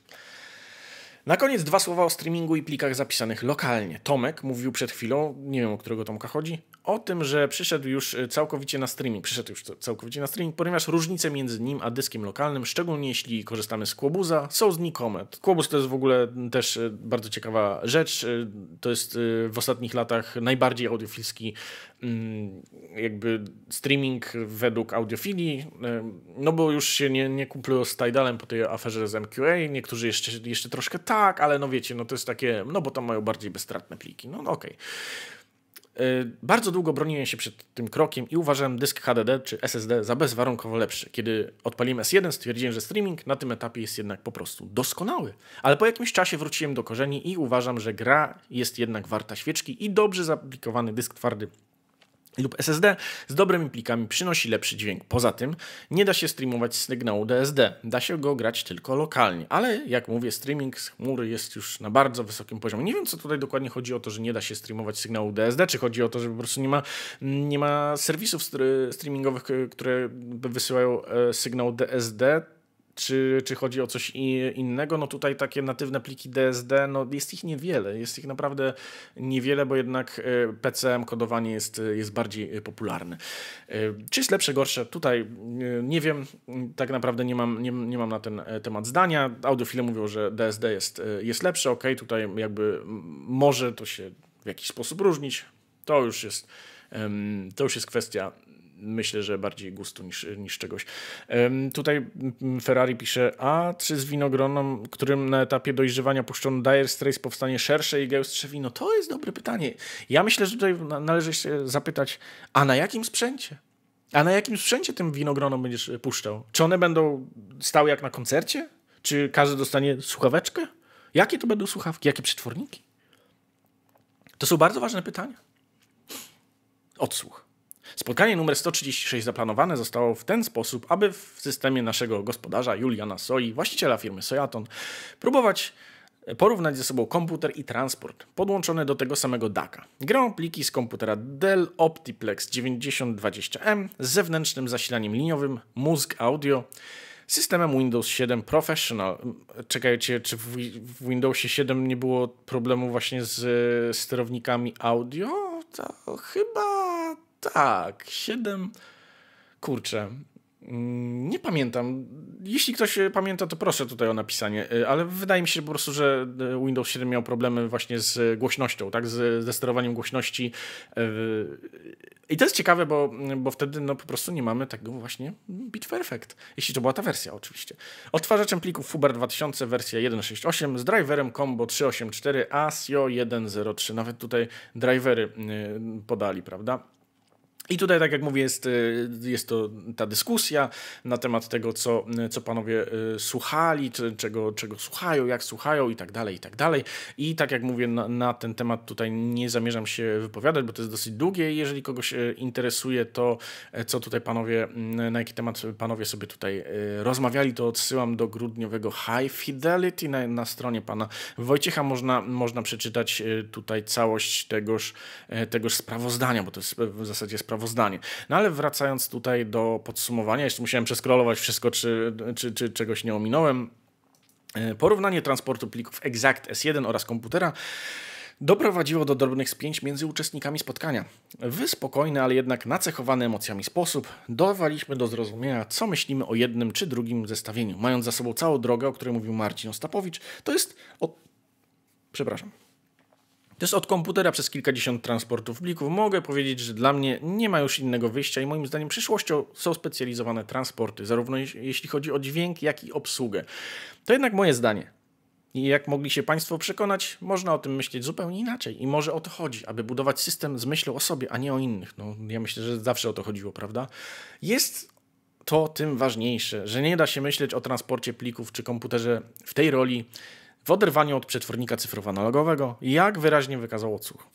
Na koniec dwa słowa o streamingu i plikach zapisanych lokalnie. Tomek mówił przed chwilą, nie wiem o którego Tomka chodzi, o tym, że przyszedł już e, całkowicie na streaming, przyszedł już całkowicie na streaming, ponieważ różnice między nim a dyskiem lokalnym, szczególnie jeśli korzystamy z Kłobuza, są znikome. Kłobuz to jest w ogóle też e, bardzo ciekawa rzecz. E, to jest w ostatnich latach najbardziej audiofilski mm, jakby streaming według audiofilii, no bo już się nie, nie z Tidalem po tej aferze z MQA, niektórzy jeszcze, jeszcze troszkę tak, ale no wiecie, no to jest takie, no bo tam mają bardziej bezstratne pliki, no, no okej. Okay. Bardzo długo broniłem się przed tym krokiem i uważałem dysk HDD czy SSD za bezwarunkowo lepszy. Kiedy odpaliłem S1, stwierdziłem, że streaming na tym etapie jest jednak po prostu doskonały. Ale po jakimś czasie wróciłem do korzeni i uważam, że gra jest jednak warta świeczki i dobrze zaaplikowany dysk twardy lub SSD z dobrymi plikami przynosi lepszy dźwięk. Poza tym nie da się streamować sygnału DSD, da się go grać tylko lokalnie, ale jak mówię, streaming z chmury jest już na bardzo wysokim poziomie. Nie wiem, co tutaj dokładnie chodzi o to, że nie da się streamować sygnału DSD, czy chodzi o to, że po prostu nie ma, nie ma serwisów streamingowych, które wysyłają e, sygnał DSD czy, czy chodzi o coś innego. No tutaj takie natywne pliki DSD, no jest ich niewiele, jest ich naprawdę niewiele, bo jednak e, PCM kodowanie jest, jest bardziej popularne. E, czy jest lepsze, gorsze? Tutaj e, nie wiem, tak naprawdę nie mam, nie, nie mam na ten temat zdania. Audiofile mówią, że DSD jest, jest lepsze, ok, tutaj jakby może to się w jakiś sposób różnić. To już jest, to już jest kwestia myślę, że bardziej gustu niż, niż czegoś. Tutaj Ferrari pisze, a czy z winogronem, którym na etapie dojrzewania puszczono Dire Straits powstanie szersze i gęstsze wino? To jest dobre pytanie. Ja myślę, że tutaj należy się zapytać, a na jakim sprzęcie? A na jakim sprzęcie tym winogronom będziesz puszczał? Czy one będą stały jak na koncercie? Czy każdy dostanie słuchaweczkę? Jakie to będą słuchawki? Jakie przetworniki? To są bardzo ważne pytania. Odsłuch. Spotkanie numer 136 zaplanowane zostało w ten sposób, aby w systemie naszego gospodarza Juliana Soi, właściciela firmy Sojaton, próbować porównać ze sobą komputer i transport podłączone do tego samego DACa. Grą pliki z komputera Dell Optiplex 9020M z zewnętrznym zasilaniem liniowym, mózg audio, systemem Windows 7 Professional. Czekajcie, czy w, Windowsie 7 nie było problemu właśnie z sterownikami audio? To chyba tak, 7. Kurczę. Mm, nie pamiętam. Jeśli ktoś pamięta, to proszę tutaj o napisanie, y, ale wydaje mi się po prostu, że y, Windows 7 miał problemy właśnie z głośnością, tak, z, ze sterowaniem głośności. I to jest ciekawe, bo, bo wtedy no, po prostu nie mamy tego właśnie Bit Perfect, jeśli to była ta wersja oczywiście. Odtwarzaczem plików Fuber 2000 wersja 1.6.8 z driverem Combo 3.8.4 ASIO 1.0.3. Nawet tutaj drivery podali, prawda? I tutaj, tak jak mówię, jest, y, jest to ta dyskusja na temat tego, co, co panowie y, słuchali, czego, czego słuchają, jak słuchają i tak dalej, i tak dalej. I tak jak mówię, na, na, ten temat tutaj nie zamierzam się wypowiadać, bo to jest dosyć długie. Jeżeli kogoś y, interesuje to, co tutaj panowie, na jaki temat panowie sobie tutaj rozmawiali, to odsyłam do grudniowego High Fidelity na, na stronie pana Wojciecha. Można, można przeczytać tutaj całość tegoż, tegoż sprawozdania, bo to jest w zasadzie sprawozdanie sprawozdanie. No ale wracając tutaj do podsumowania, jeszcze musiałem przeskrolować wszystko, czy, czy, czy czegoś nie ominąłem. E, porównanie transportu plików Exact S1 oraz komputera doprowadziło do drobnych spięć między uczestnikami spotkania. W spokojny, ale jednak nacechowany emocjami sposób dowaliśmy do zrozumienia, co myślimy o jednym czy drugim zestawieniu. Mając za sobą całą drogę, o której mówił Marcin Ostapowicz, to jest... O... Przepraszam. To jest od komputera przez kilkadziesiąt transportów plików. Mogę powiedzieć, że dla mnie nie ma już innego wyjścia i moim zdaniem przyszłością są specjalizowane transporty, zarówno jeśli chodzi o dźwięk, jak i obsługę. To jednak moje zdanie. I jak mogli się Państwo przekonać, można o tym myśleć zupełnie inaczej. I może o to chodzi, aby budować system z myślą o sobie, a nie o innych. No, ja myślę, że zawsze o to chodziło, prawda? Jest to tym ważniejsze, że nie da się myśleć o transporcie plików czy komputerze w tej roli, w oderwaniu od przetwornika cyfrowo-analogowego, jak wyraźnie wykazał odsłuch.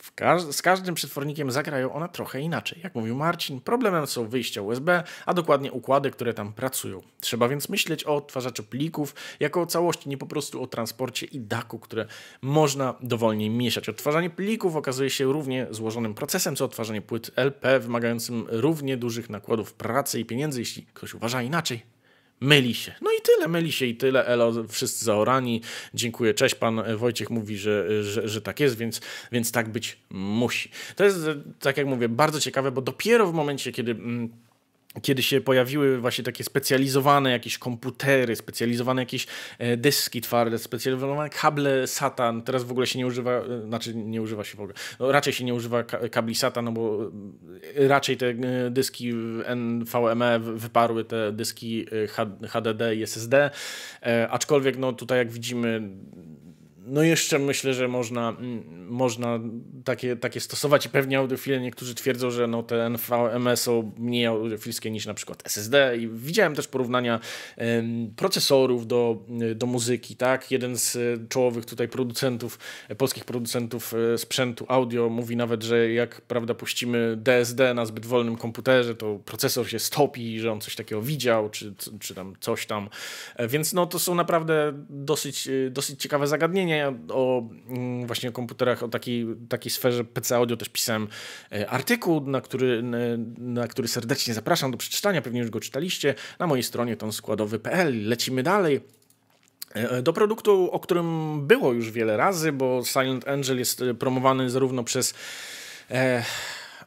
Z każdym przetwornikiem zagrają one trochę inaczej. Jak mówił Marcin, problemem są wyjścia USB, a dokładnie układy, które tam pracują. Trzeba więc myśleć o odtwarzaczu plików jako o całości, nie po prostu o transporcie i daku, które można dowolnie mieszać. Odtwarzanie plików okazuje się równie złożonym procesem, co odtwarzanie płyt LP, wymagającym równie dużych nakładów pracy i pieniędzy. Jeśli ktoś uważa inaczej, myli się. No i tyle, myli się i tyle. Elo, wszyscy zaorani. Dziękuję, cześć. Pan Wojciech mówi, że, że, że tak jest, więc, więc tak być musi. To jest, tak jak mówię, bardzo ciekawe, bo dopiero w momencie, kiedy. Mm, kiedy się pojawiły właśnie takie specjalizowane jakieś komputery, specjalizowane jakieś e, dyski twarde, specjalizowane kable SATA, teraz w ogóle się nie używa, e, znaczy nie używa się w ogóle, no raczej się nie używa kabli SATA, no bo e, raczej te dyski NVMe wyparły te dyski HDD i SSD, aczkolwiek no tutaj jak widzimy no jeszcze myślę, że można, mm, można takie, takie stosować i pewnie audiofile niektórzy twierdzą, że no te NVMe są mniej audiofilskie niż na przykład SSD i widziałem też porównania procesorów do, do muzyki, tak? Jeden z czołowych tutaj producentów, polskich producentów e, sprzętu audio mówi nawet, że jak prawda puścimy DSD na zbyt wolnym komputerze, to procesor się stopi, że on coś takiego widział, czy, czy tam coś tam. E, więc no to są naprawdę dosyć, e, dosyć ciekawe zagadnienia o mm, właśnie komputerach, o takiej, takiej sferze PC Audio też pisałem e, artykuł, na który, na który serdecznie zapraszam do przeczytania, pewnie już go czytaliście, na mojej stronie tonskładowy.pl. Lecimy dalej. E, do produktu, o którym było już wiele razy, bo Silent Angel jest e, promowany zarówno przez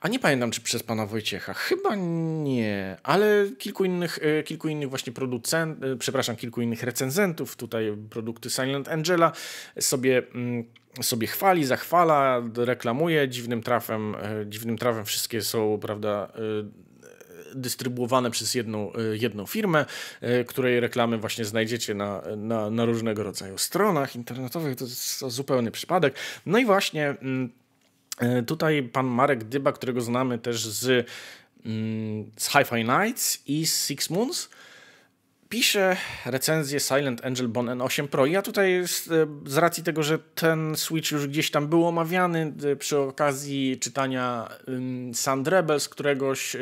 a nie pamiętam, czy przez pana Wojciecha. Chyba nie, ale kilku innych, e, kilku innych właśnie producentów, e, przepraszam, kilku innych recenzentów, tutaj produkty Silent Angela sobie, mm, sobie chwali, zachwala, reklamuje dziwnym trafem. E, dziwnym trafem wszystkie są, prawda, dystrybuowane przez jedną, jedną firmę, której reklamy właśnie znajdziecie na, na, na różnego rodzaju stronach internetowych. To jest zupełny przypadek. No i właśnie mm, tutaj pan Marek Dyba, którego znamy też z, mm, z Hi-Fi Nights i z Six Moons, pisze recenzję Silent Angel Bon N8 Pro. Ja tutaj z, e, z, racji tego, że ten Switch już gdzieś tam był omawiany e, przy okazji czytania Sand Rebels, któregoś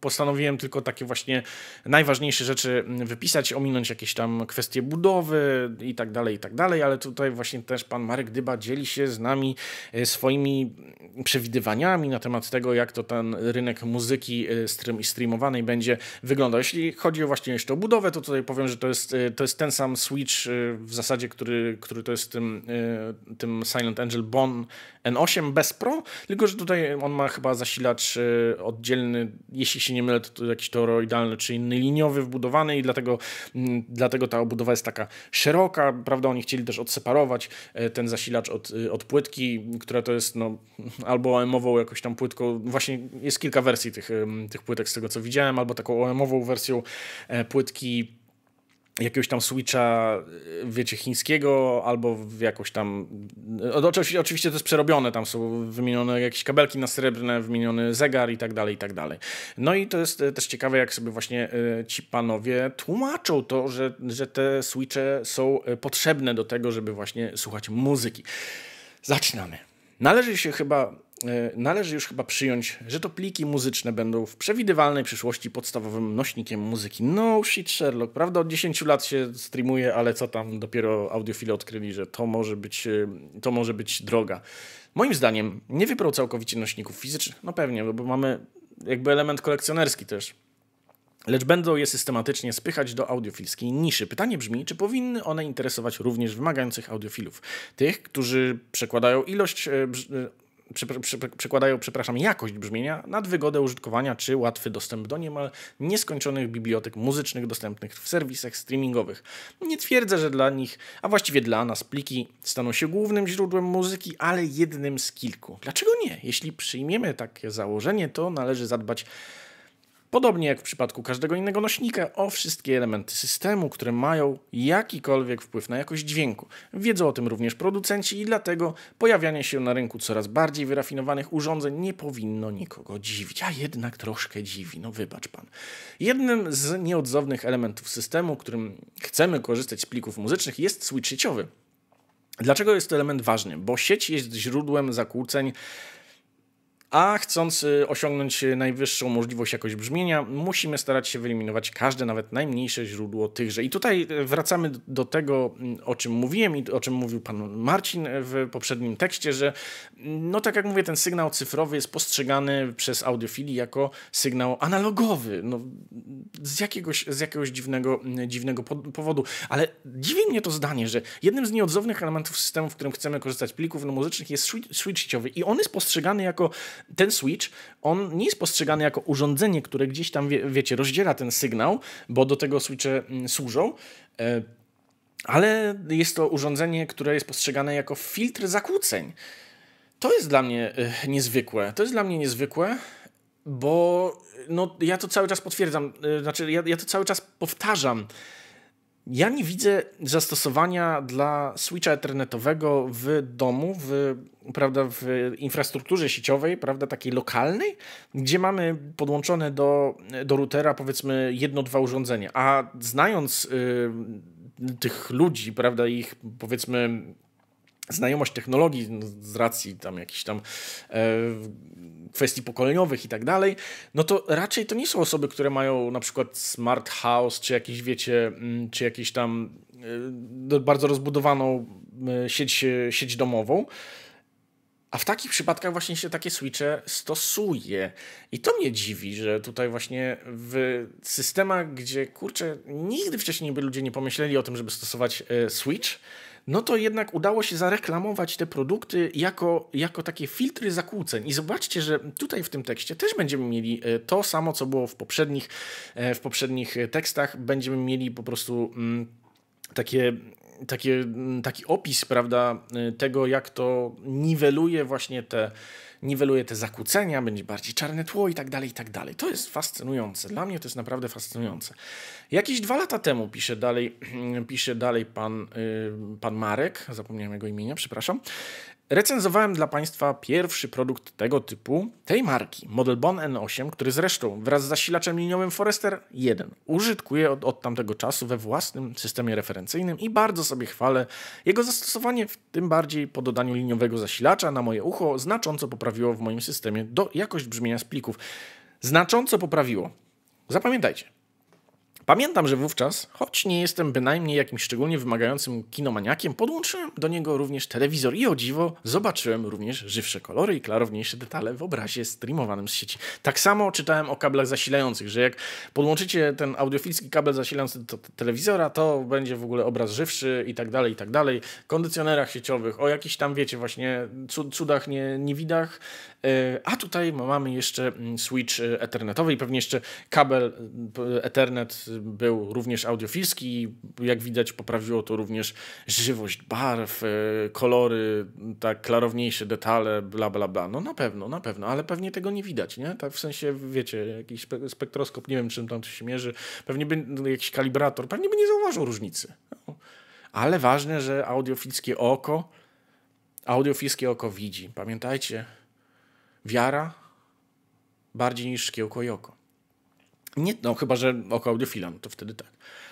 postanowiłem tylko takie właśnie najważniejsze rzeczy wypisać, ominąć jakieś tam kwestie budowy i tak dalej, i tak dalej, ale tutaj właśnie też pan Marek Dyba dzieli się z nami swoimi przewidywaniami na temat tego, jak to ten rynek muzyki stream, streamowanej będzie wyglądał. Jeśli chodzi właśnie jeszcze o budowę, to tutaj powiem, że to jest, y, to jest ten sam Switch y, w zasadzie, który, który to jest tym, y, tym Silent Angel Bon N8 bez Pro, tylko że tutaj on ma chyba zasilacz oddzielny, jeśli się nie mylę, to jakiś toroidalny czy inny liniowy wbudowany i dlatego, mm, dlatego ta obudowa jest taka szeroka, prawda? Oni chcieli też odseparować ten zasilacz od, od płytki, która to jest no, albo OM-ową jakoś tam płytką, właśnie jest kilka wersji tych, tych płytek z tego co widziałem, albo taką OM-ową wersją e, płytki jakiegoś tam switcha, wiecie, chińskiego, albo w jakoś tam. Oczywiście, oczywiście to jest przerobione, tam są wymienione jakieś kabelki na srebrne, wymieniony zegar i tak dalej, i tak dalej. No i to jest e, też ciekawe, jak sobie właśnie ci panowie tłumaczą to, że, że te switche są potrzebne do tego, żeby właśnie słuchać muzyki. Zaczynamy. Należy się chyba E, należy już chyba przyjąć, że to pliki muzyczne będą w przewidywalnej przyszłości podstawowym nośnikiem muzyki. No shit Sherlock, prawda? Od 10 lat się streamuje, ale co tam dopiero audiofile odkryli, że to może być, e, to może być droga. Moim zdaniem nie wybrał całkowicie nośników fizycznych, no pewnie, bo mamy jakby element kolekcjonerski też. Lecz będą je systematycznie spychać do audiofilskiej niszy. Pytanie brzmi, czy powinny one interesować również wymagających audiofilów? Tych, którzy przekładają ilość e, przekładają, przepraszam, jakość brzmienia nad wygodę użytkowania czy łatwy dostęp do niemal nieskończonych bibliotek muzycznych dostępnych w serwisach streamingowych. Nie twierdzę, że dla nich, a właściwie dla nas, pliki staną się głównym źródłem muzyki, ale jednym z kilku. Dlaczego nie? Jeśli przyjmiemy takie założenie, to należy zadbać Podobnie jak w przypadku każdego innego nośnika, o wszystkie elementy systemu, które mają jakikolwiek wpływ na jakość dźwięku. Wiedzą o tym również producenci i dlatego pojawianie się na rynku coraz bardziej wyrafinowanych urządzeń nie powinno nikogo dziwić, a jednak troszkę dziwi, no wybacz pan. Jednym z nieodzownych elementów systemu, którym chcemy korzystać z plików muzycznych jest switch sieciowy. Dlaczego jest to element ważny? Bo sieć jest źródłem zakłóceń a chcąc y, osiągnąć najwyższą możliwość jakość brzmienia, musimy starać się wyeliminować każde, nawet najmniejsze źródło tychże. I tutaj y, wracamy do tego, mm, o czym mówiłem i o czym mówił pan Marcin w poprzednim tekście, że mm, no tak jak mówię, ten sygnał cyfrowy jest postrzegany przez audiofili jako sygnał analogowy. No, z, jakiegoś, z jakiegoś dziwnego, mm, dziwnego powodu. Ale dziwi mnie to zdanie, że jednym z nieodzownych elementów systemu, w którym chcemy korzystać plików muzycznych jest switch i on jest postrzegany jako ten switch, on nie jest postrzegany jako urządzenie, które gdzieś tam, wie, wiecie, rozdziela ten sygnał, bo do tego switche mm, służą, e, ale jest to urządzenie, które jest postrzegane jako filtr zakłóceń. To jest dla mnie e, niezwykłe. To jest dla mnie niezwykłe, bo no, ja to cały czas potwierdzam, e, znaczy ja, ja to cały czas powtarzam Ja nie widzę zastosowania dla switcha ethernetowego w domu, w, prawda, w infrastrukturze sieciowej, prawda, takiej lokalnej, gdzie mamy podłączone do, do routera powiedzmy jedno, dwa urządzenia. A znając y, tych ludzi, prawda, ich powiedzmy znajomość technologii no, z racji tam jakichś tam e, kwestii pokoleniowych i tak dalej, no to raczej to nie są osoby, które mają na przykład smart house, czy jakieś, wiecie, mm, czy jakieś tam e, bardzo rozbudowaną e, sieć, sieć domową, a w takich przypadkach właśnie się takie switche stosuje. I to mnie dziwi, że tutaj właśnie w systemach, gdzie kurczę, nigdy wcześniej by ludzie nie pomyśleli o tym, żeby stosować switch, no to jednak udało się zareklamować te produkty jako, jako takie filtry zakłóceń. I zobaczcie, że tutaj w tym tekście też będziemy mieli e, to samo, co było w poprzednich, e, w poprzednich tekstach. Będziemy mieli po prostu mm, takie takie, mm, taki opis, prawda, e, tego, jak to niweluje właśnie te, niweluje te zakłócenia, będzie bardziej czarne tło i tak dalej, i tak dalej. To jest fascynujące. Dla mnie to jest naprawdę fascynujące. Jakieś dwa lata temu, pisze dalej, pisze dalej pan, y, pan Marek, zapomniałem jego imienia, przepraszam, Recenzowałem dla Państwa pierwszy produkt tego typu, tej marki, Model Bon N8, który zresztą wraz z zasilaczem liniowym Forester 1 użytkuję od, od tamtego czasu we własnym systemie referencyjnym i bardzo sobie chwalę. Jego zastosowanie, w tym bardziej po dodaniu liniowego zasilacza na moje ucho, znacząco poprawiło w moim systemie do jakość brzmienia z plików. Znacząco poprawiło. Zapamiętajcie, Pamiętam, że wówczas, choć nie jestem bynajmniej jakimś szczególnie wymagającym kinomaniakiem, podłączyłem do niego również telewizor i o dziwo zobaczyłem również żywsze kolory i klarowniejsze detale w obrazie streamowanym z sieci. Tak samo czytałem o kablach zasilających, że jak podłączycie ten audiofilski kabel zasilający do telewizora, to będzie w ogóle obraz żywszy i tak dalej, i tak dalej. Kondycjonerach sieciowych, o jakichś tam, wiecie, właśnie cudach, nie, niewidach. E, a tutaj mamy jeszcze mm, switch e, ethernetowy i pewnie jeszcze kabel Ethernet był również audiofilski. Jak widać, poprawiło to również żywość barw, e, kolory, tak klarowniejsze detale, bla, bla, bla. No na pewno, na pewno, ale pewnie tego nie widać, nie? Tak w sensie, wiecie, jakiś spektroskop, nie wiem czym tam to się mierzy, pewnie by jakiś kalibrator, pewnie by nie zauważył różnicy. Ale ważne, że audiofilskie oko, audiofilskie oko widzi. Pamiętajcie, wiara bardziej niż szkiełko i oko. Nie, no chyba, że oko audiofila, no to wtedy tak.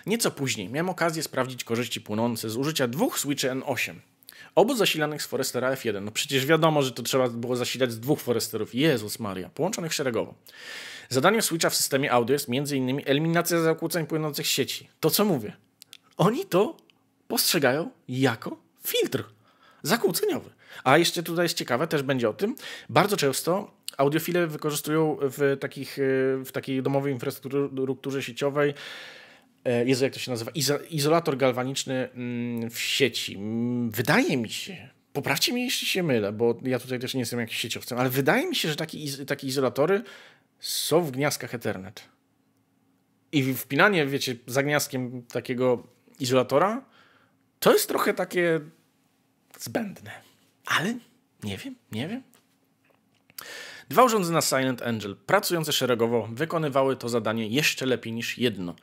Nieco później miałem okazję sprawdzić korzyści płynące z użycia dwóch switchy N8. Obu zasilanych z Forestera F1. No przecież wiadomo, że to trzeba było zasilać z dwóch Foresterów. Jezus Maria, połączonych szeregowo. Zadaniem switcha w systemie audio jest m.in. eliminacja zakłóceń płynących z sieci. To co mówię. Oni to postrzegają jako filtr zakłóceniowy. A jeszcze tutaj jest ciekawe, też będzie o tym, bardzo często audiofile wykorzystują w, takich, e, w takiej domowej infrastrukturze sieciowej e, Jezu, jak to się nazywa? Izolator galwaniczny mm, w sieci. Mm, wydaje mi się, poprawcie mnie, jeśli się mylę, bo ja tutaj też nie jestem jakiś sieciowcem, ale wydaje mi się, że taki, takie izolatory są w gniazdkach Ethernet. I wpinanie, wiecie, za gniazdkiem takiego izolatora to jest trochę takie zbędne. Ale nie wiem, nie wiem. Dwa urządzenia Silent Angel, pracujące szeregowo, wykonywały to zadanie jeszcze lepiej niż jedno,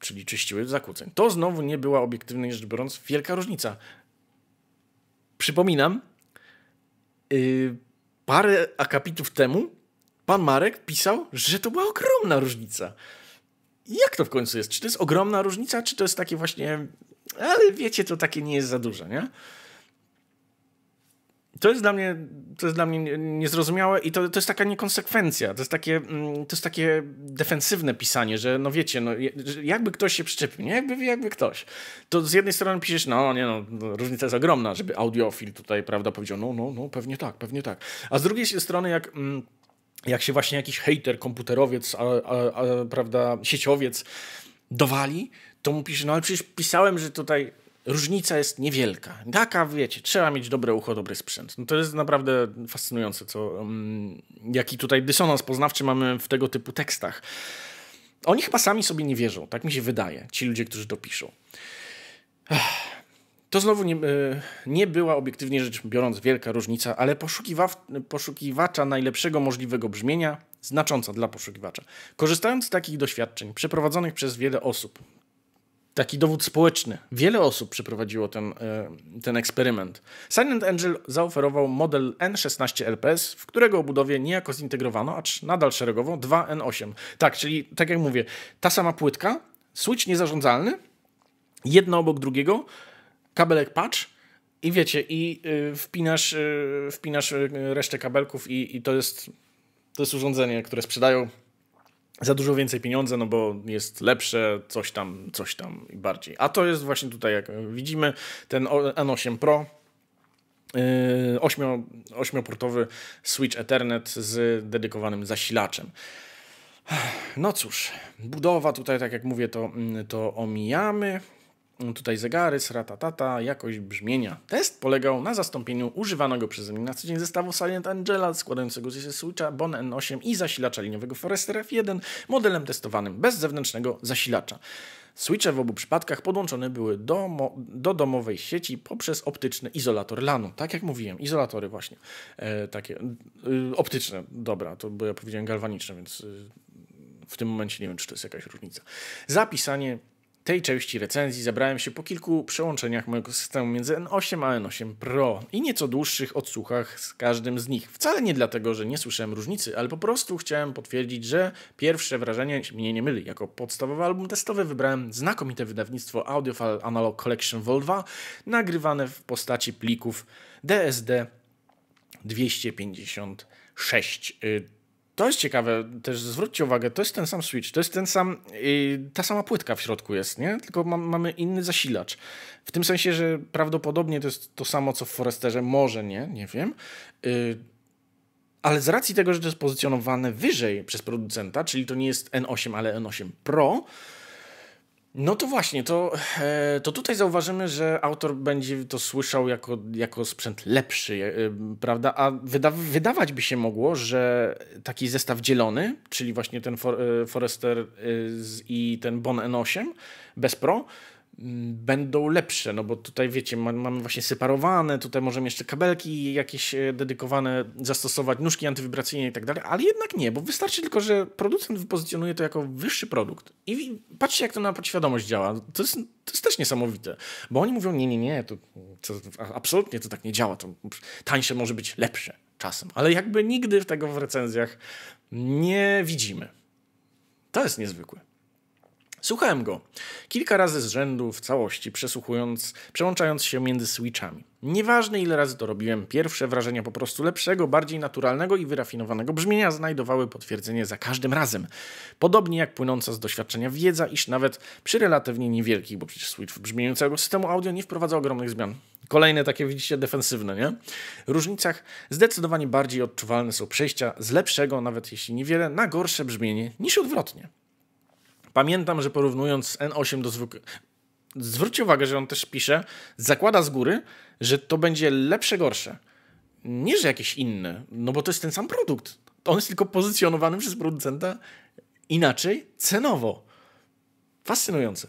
czyli czyściły zakłóceń. To znowu nie była obiektywnie rzecz biorąc wielka różnica. Przypominam, yy, parę akapitów temu pan Marek pisał, że to była ogromna różnica. Jak to w końcu jest? Czy to jest ogromna różnica, czy to jest takie właśnie. Ale wiecie, to takie nie jest za duże, nie? To jest dla mnie, to jest dla mnie niezrozumiałe i to, to jest taka niekonsekwencja. To jest takie, mm, to jest takie defensywne pisanie, że no wiecie, no, jakby ktoś się przyczepił, nie? Jakby, jakby ktoś. To z jednej strony piszesz, no nie no, no, różnica jest ogromna, żeby audiofil tutaj, prawda, powiedział, no, no, no, pewnie tak, pewnie tak. A z drugiej strony, jak mm, jak się właśnie jakiś hater, komputerowiec, a, a, a, prawda, sieciowiec dowali, to mu pisze, no ale przecież pisałem, że tutaj różnica jest niewielka. Taka, wiecie, trzeba mieć dobre ucho, dobry sprzęt. No to jest naprawdę fascynujące, co, um, jaki tutaj dysonans poznawczy mamy w tego typu tekstach. Oni chyba sami sobie nie wierzą, tak mi się wydaje, ci ludzie, którzy to piszą. To znowu nie, e, nie była obiektywnie rzecz biorąc wielka różnica, ale poszukiwa, poszukiwacza najlepszego możliwego brzmienia znacząca dla poszukiwacza. Korzystając z takich doświadczeń przeprowadzonych przez wiele osób, taki dowód społeczny. Wiele osób przeprowadziło ten, e, ten eksperyment. Silent Angel zaoferował model N16 LPS, w którego obudowie niejako zintegrowano, acz nadal szeregowo, dwa N8. Tak, czyli tak jak mówię, ta sama płytka, switch niezarządzalny, jedno obok drugiego, kabelek patch i wiecie, i y, wpinasz, y, wpinasz y, resztę kabelków i, i to jest to jest urządzenie, które sprzedają za dużo więcej pieniądze, no bo jest lepsze, coś tam, coś tam i bardziej. A to jest właśnie tutaj, jak widzimy, ten N8 Pro, 8, 8-portowy Switch Ethernet z dedykowanym zasilaczem. No cóż, budowa tutaj, tak jak mówię, to, to omijamy. Tutaj zegary, sratatata, jakość brzmienia. Test polegał na zastąpieniu używanego przeze mnie na co dzień zestawu Silent Angela składającego się z Switcha Bon N8 i zasilacza liniowego Forester F1 modelem testowanym bez zewnętrznego zasilacza. Switche w obu przypadkach podłączone były do, do domowej sieci poprzez optyczny izolator LANu. Tak jak mówiłem, izolatory właśnie. E, takie e, optyczne, dobra, to bo ja powiedziałem galwaniczne, więc e, w tym momencie nie wiem, czy to jest jakaś różnica. Zapisanie tej części recenzji zabrałem się po kilku przełączeniach mojego systemu między N8 a N8 Pro i nieco dłuższych odsłuchach z każdym z nich. Wcale nie dlatego, że nie słyszałem różnicy, ale po prostu chciałem potwierdzić, że pierwsze wrażenie mnie nie myli. Jako podstawowy album testowy wybrałem znakomite wydawnictwo Audiophile Analog Collection Vol 2, nagrywane w postaci plików DSD 256. To jest ciekawe, też zwróćcie uwagę, to jest ten sam Switch, to jest ten sam, yy, ta sama płytka w środku jest, nie? Tylko ma, mamy inny zasilacz. W tym sensie, że prawdopodobnie to jest to samo, co w Foresterze, może nie, nie wiem. Yy, ale z racji tego, że to jest pozycjonowane wyżej przez producenta, czyli to nie jest N8, ale N8 Pro, no to właśnie, to, e, to tutaj zauważymy, że autor będzie to słyszał jako, jako sprzęt lepszy, e, prawda? A wyda wydawać by się mogło, że taki zestaw dzielony, czyli właśnie ten For e, Forester i ten Bon N8 bez Pro, będą lepsze, no bo tutaj wiecie, mamy właśnie separowane, tutaj możemy jeszcze kabelki jakieś e, dedykowane zastosować, nóżki antywibracyjne i tak dalej, ale jednak nie, bo wystarczy tylko, że producent wypozycjonuje to jako wyższy produkt. I patrzcie, jak to na podświadomość działa. To jest, to jest też niesamowite, bo oni mówią, nie, nie, nie, to, to absolutnie to tak nie działa, to tańsze może być lepsze czasem, ale jakby nigdy tego w recenzjach nie widzimy. To jest niezwykłe. Słuchałem go kilka razy z rzędu w całości, przesłuchując, przełączając się między switchami. Nieważne ile razy to robiłem, pierwsze wrażenia po prostu lepszego, bardziej naturalnego i wyrafinowanego brzmienia znajdowały potwierdzenie za każdym razem. Podobnie jak płynąca z doświadczenia wiedza, iż nawet przy relatywnie niewielkich, bo przecież switch w brzmieniu całego systemu audio nie wprowadza ogromnych zmian. Kolejne takie widzicie defensywne, nie? Różnicach zdecydowanie bardziej odczuwalne są przejścia z lepszego, nawet jeśli niewiele, na gorsze brzmienie niż odwrotnie. Pamiętam, że porównując N8 do zwykłego. Zwróćcie uwagę, że on też pisze, zakłada z góry, że to będzie lepsze, gorsze. Nie, że jakieś inne, no bo to jest ten sam produkt. On jest tylko pozycjonowany przez producenta inaczej cenowo. Fascynujące.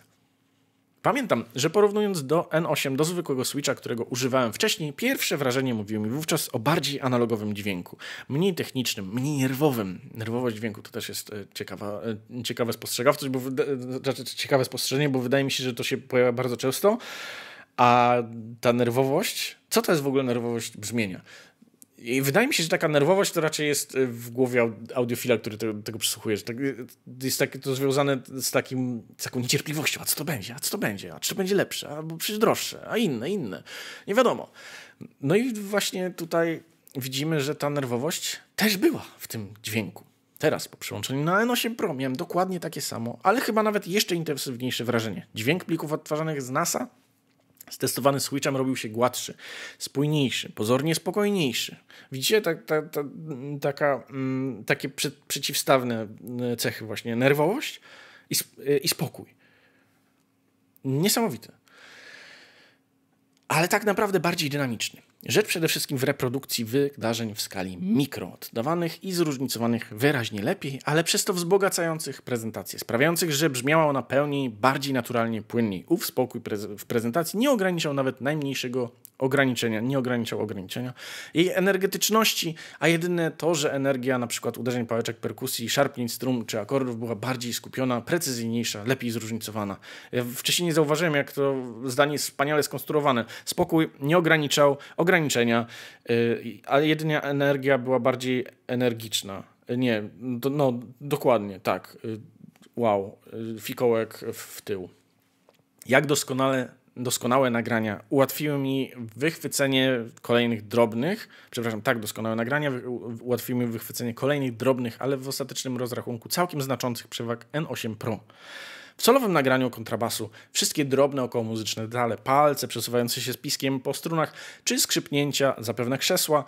Pamiętam, że porównując do N8 do zwykłego Switcha, którego używałem wcześniej, pierwsze wrażenie mówiło mi wówczas o bardziej analogowym dźwięku. Mniej technicznym, mniej nerwowym. Nerwowość dźwięku to też jest e, ciekawa, e, ciekawe spostrzegawczość, bo znaczy ciekawe spostrzeżenie, bo wydaje mi się, że to się pojawia bardzo często. A ta nerwowość, co to jest w ogóle nerwowość brzmienia? I wydaje mi się, że taka nerwowość to raczej jest y, w głowie audiofila, który tego, przysłuchuje. Że tak, y, jest tak, to związane z, takim, z taką niecierpliwością. A co to będzie? A co to będzie? A czy będzie lepsze? Albo przecież droższe? A inne, inne. Nie wiadomo. No i właśnie tutaj widzimy, że ta nerwowość też była w tym dźwięku. Teraz po przyłączeniu na N8 Pro miałem dokładnie takie samo, ale chyba nawet jeszcze intensywniejsze wrażenie. Dźwięk plików odtwarzanych z NASA Stestowany Switchem robił się gładszy, spójniejszy, pozornie spokojniejszy. Widzicie, ta, ta, ta, taka, mm, takie przy, przeciwstawne e, cechy właśnie, nerwowość i, e, i spokój. Niesamowite. Ale tak naprawdę bardziej dynamiczny. Rzecz przede wszystkim w reprodukcji wydarzeń w skali mikro, oddawanych i zróżnicowanych wyraźnie lepiej, ale przez to wzbogacających prezentację, sprawiających, że brzmiała ona pełniej, bardziej naturalnie, płynniej. Ów spokój w prezentacji nie ograniczał nawet najmniejszego ograniczenia, nie ograniczał ograniczenia jej energetyczności, a jedyne to, że energia na przykład uderzeń pałeczek, perkusji, szarpnięć strum czy akordów była bardziej skupiona, precyzyjniejsza, lepiej zróżnicowana. Wcześniej nie zauważyłem, jak to zdanie jest wspaniale skonstruowane. Spokój nie ograniczał ograniczenia, yy, ale jedynie energia była bardziej energiczna. Nie, do, no dokładnie, tak. Yy, wow, yy, fikołek w tył. Jak doskonale doskonałe nagrania ułatwiły mi wychwycenie kolejnych drobnych, przepraszam, tak, doskonałe nagrania ułatwiły mi wychwycenie kolejnych drobnych, ale w ostatecznym rozrachunku całkiem znaczących przewag N8 Pro. W solowym nagraniu kontrabasu wszystkie drobne okołomuzyczne detale, palce przesuwające się z piskiem po strunach, czy skrzypnięcia, zapewne krzesła,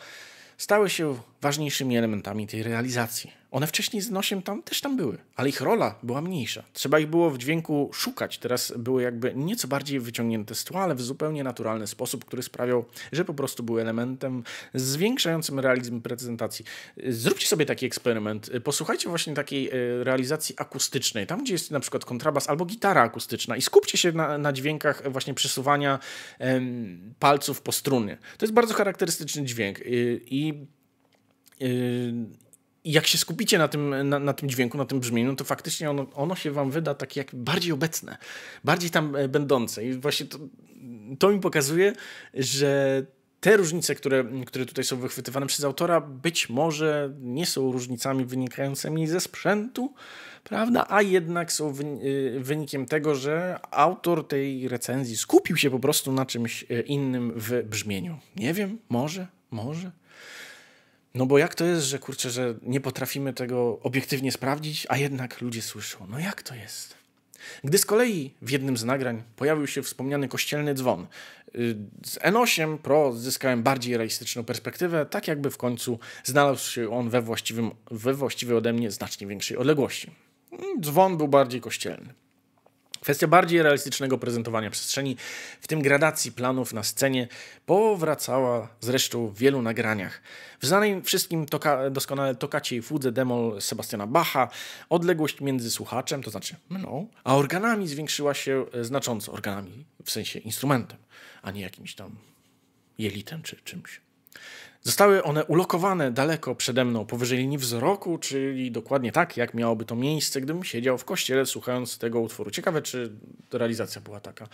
stały się ważniejszymi elementami tej realizacji. One wcześniej z nosiem tam też tam były, ale ich rola była mniejsza. Trzeba ich było w dźwięku szukać. Teraz były jakby nieco bardziej wyciągnięte z tła, ale w zupełnie naturalny sposób, który sprawiał, że po prostu były elementem zwiększającym realizm prezentacji. Zróbcie sobie taki eksperyment. Posłuchajcie właśnie takiej e, realizacji akustycznej, tam gdzie jest na przykład kontrabas albo gitara akustyczna i skupcie się na, na dźwiękach właśnie przesuwania em, palców po strunie. To jest bardzo charakterystyczny dźwięk i, i jak się skupicie na tym, na, na, tym dźwięku, na tym brzmieniu, to faktycznie ono, ono się wam wyda takie jak bardziej obecne, bardziej tam e, będące. I właśnie to, to mi pokazuje, że te różnice, które, które tutaj są wychwytywane przez autora, być może nie są różnicami wynikającymi ze sprzętu, prawda? A jednak są e, wynikiem tego, że autor tej recenzji skupił się po prostu na czymś e, innym w brzmieniu. Nie wiem, może, może. No bo jak to jest, że kurczę, że nie potrafimy tego obiektywnie sprawdzić, a jednak ludzie słyszą. No jak to jest? Gdy z kolei w jednym z nagrań pojawił się wspomniany kościelny dzwon, y, z N8 Pro zyskałem bardziej realistyczną perspektywę, tak jakby w końcu znalazł się on we, właściwym, we właściwej ode mnie znacznie większej odległości. Dzwon był bardziej kościelny. Kwestia bardziej realistycznego prezentowania przestrzeni, w tym gradacji planów na scenie, powracała zresztą w wielu nagraniach. W znanej wszystkim toka, doskonale tokacie i fudze demol Sebastiana Bacha odległość między słuchaczem, to znaczy mną, a organami zwiększyła się znacząco. Organami w sensie instrumentem, a nie jakimś tam jelitem czy czymś. Zostały one ulokowane daleko przede mną, powyżej linii wzroku, czyli dokładnie tak, jak miałoby to miejsce, gdybym siedział w kościele słuchając tego utworu. Ciekawe, czy realizacja była taka.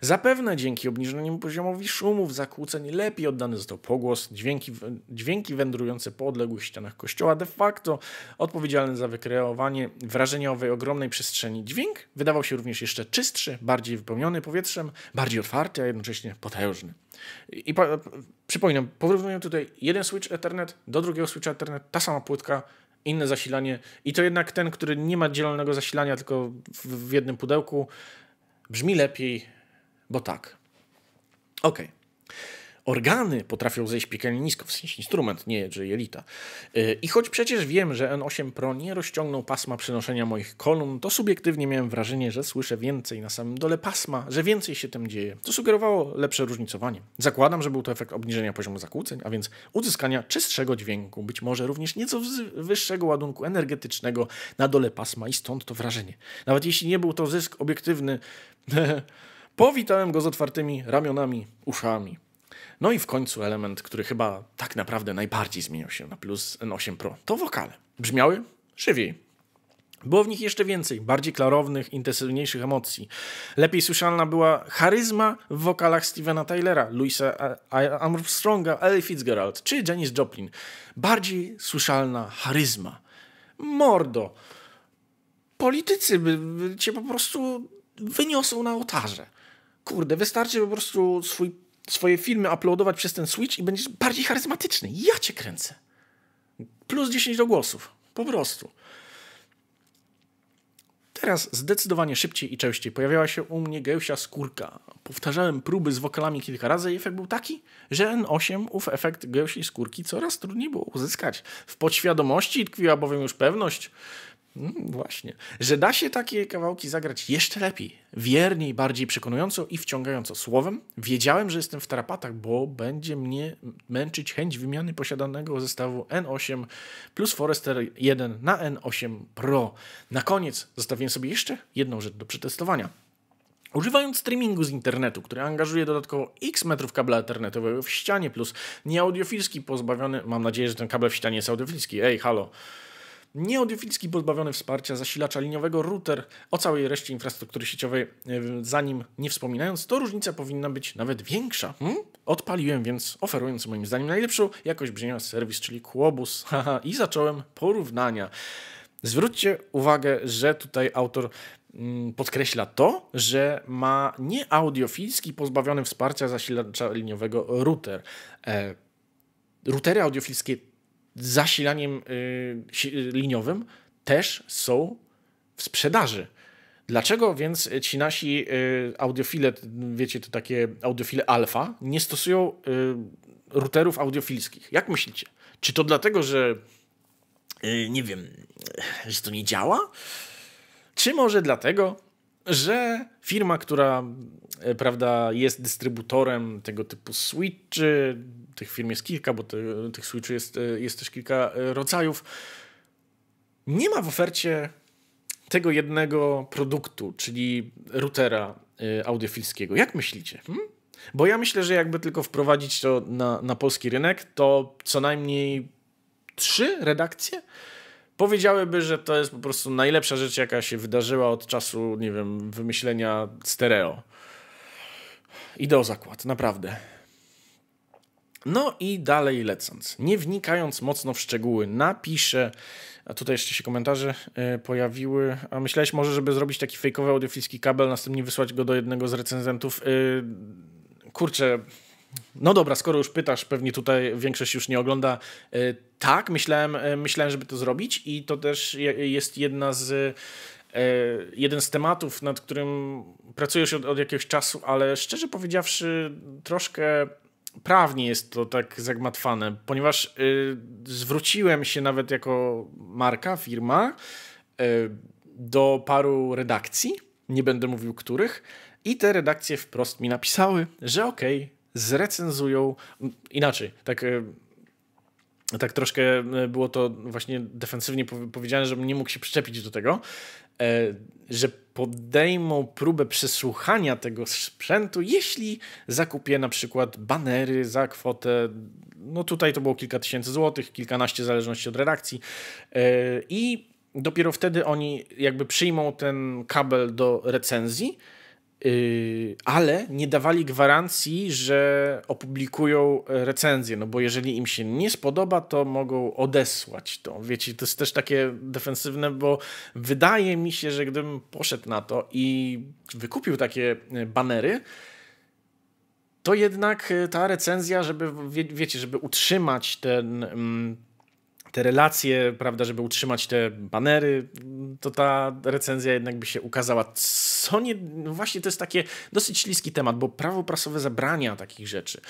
Zapewne dzięki obniżonemu poziomowi szumów, zakłóceń, lepiej oddany został pogłos, dźwięki, dźwięki wędrujące po odległych ścianach kościoła, de facto odpowiedzialny za wykreowanie wrażenia owej ogromnej przestrzeni. Dźwięk wydawał się również jeszcze czystszy, bardziej wypełniony powietrzem, bardziej otwarty, a jednocześnie potężny. I przypominam, porównuję tutaj jeden switch Ethernet do drugiego switcha Ethernet, ta sama płytka, inne zasilanie i to jednak ten, który nie ma dzielonego zasilania, tylko w, w jednym pudełku, brzmi lepiej, bo tak. Ok. Organy potrafią zejść piekielnie nisko, w sensie instrument, nie że jelita. Y, I choć przecież wiem, że N8 Pro nie rozciągnął pasma przenoszenia moich kolumn, to subiektywnie miałem wrażenie, że słyszę więcej na samym dole pasma, że więcej się tym dzieje. To sugerowało lepsze różnicowanie. Zakładam, że był to efekt obniżenia poziomu zakłóceń, a więc uzyskania czystszego dźwięku, być może również nieco wyższego ładunku energetycznego na dole pasma i stąd to wrażenie. Nawet jeśli nie był to zysk obiektywny, powitałem go z otwartymi ramionami, uszami. No i w końcu element, który chyba tak naprawdę najbardziej zmieniał się na plus N8 Pro, to wokale. Brzmiały żywiej. Było w nich jeszcze więcej, bardziej klarownych, intensywniejszych emocji. Lepiej słyszalna była charyzma w wokalach Stevena Tylera, Louisa Armstronga, Ellie Fitzgerald czy Janis Joplin. Bardziej słyszalna charyzma. Mordo. Politycy by, by cię po prostu wyniosą na ołtarze. Kurde, wystarczy po prostu swój swoje filmy uploadować przez ten Switch i będziesz bardziej charyzmatyczny. Ja cię kręcę. Plus 10 do głosów. Po prostu. Teraz zdecydowanie szybciej i częściej pojawiała się u mnie gęsia skórka. Powtarzałem próby z wokalami kilka razy i efekt był taki, że N8 ów efekt gęsiej skórki coraz trudniej było uzyskać. W podświadomości tkwiła bowiem już pewność, Mm, właśnie. Że da się takie kawałki zagrać jeszcze lepiej, wierniej, bardziej przekonująco i wciągająco. Słowem, wiedziałem, że jestem w tarapatach, bo będzie mnie męczyć chęć wymiany posiadanego zestawu N8 plus Forester 1 na N8 Pro. Na koniec zostawiłem sobie jeszcze jedną rzecz do przetestowania. Używając streamingu z internetu, który angażuje dodatkowo x metrów kabla internetowego w ścianie, plus nieaudiofilski pozbawiony, mam nadzieję, że ten kabel w ścianie jest audiofilski, ej, halo, nieaudiofilski pozbawiony wsparcia zasilacza liniowego router o całej reszcie infrastruktury sieciowej, e, za nim nie wspominając, to różnica powinna być nawet większa. Hmm? Odpaliłem więc, oferując moim zdaniem najlepszą jakość brzmienia serwis, czyli Quobus, i zacząłem porównania. Zwróćcie uwagę, że tutaj autor mm, podkreśla to, że ma nieaudiofilski, pozbawiony wsparcia zasilacza liniowego router. E, routery audiofilskie zasilaniem y, liniowym też są w sprzedaży. Dlaczego więc ci nasi y, audiofile, wiecie, to takie audiofile alfa, nie stosują y, routerów audiofilskich? Jak myślicie? Czy to dlatego, że nie wiem, że to nie działa? Czy może dlatego, że firma, która prawda, jest dystrybutorem tego typu switchy, tych firm jest kilka, bo te, tych switchy jest, jest też kilka rodzajów. Nie ma w ofercie tego jednego produktu, czyli routera audiofilskiego. Jak myślicie? Hmm? Bo ja myślę, że jakby tylko wprowadzić to na, na polski rynek, to co najmniej trzy redakcje powiedziałyby, że to jest po prostu najlepsza rzecz, jaka się wydarzyła od czasu, nie wiem, wymyślenia stereo. Idę o zakład, naprawdę. No i dalej lecąc, nie wnikając mocno w szczegóły, napiszę, a tutaj jeszcze się komentarze y, pojawiły, a myślałeś może, żeby zrobić taki fejkowy audiofilski kabel, następnie wysłać go do jednego z recenzentów. Y, kurczę, no dobra, skoro już pytasz, pewnie tutaj większość już nie ogląda. Y, tak, myślałem, myślałem, żeby to zrobić i to też jest jedna z jeden z tematów, nad którym pracujesz od, od jakiegoś czasu, ale szczerze powiedziawszy, troszkę prawnie jest to tak zagmatwane, ponieważ zwróciłem się nawet jako marka, firma do paru redakcji, nie będę mówił których, i te redakcje wprost mi napisały, że okej, okay, zrecenzują inaczej, tak. Y, tak troszkę było to właśnie defensywnie powiedziane, żebym nie mógł się przyczepić do tego, E, że podejmą próbę przesłuchania tego sprzętu, jeśli zakupię na przykład banery za kwotę, no tutaj to było kilka tysięcy złotych, kilkanaście w zależności od redakcji e, i dopiero wtedy oni jakby przyjmą ten kabel do recenzji, ale nie dawali gwarancji, że opublikują recenzję, no bo jeżeli im się nie spodoba, to mogą odesłać to. Wiecie, to jest też takie defensywne, bo wydaje mi się, że gdybym poszedł na to i wykupił takie banery, to jednak ta recenzja, żeby, wie, wiecie, żeby utrzymać ten mm, te relacje, prawda, żeby utrzymać te banery, to ta recenzja jednak by się ukazała. Co nie, no właśnie to jest takie dosyć śliski temat, bo prawo prasowe zabrania takich rzeczy,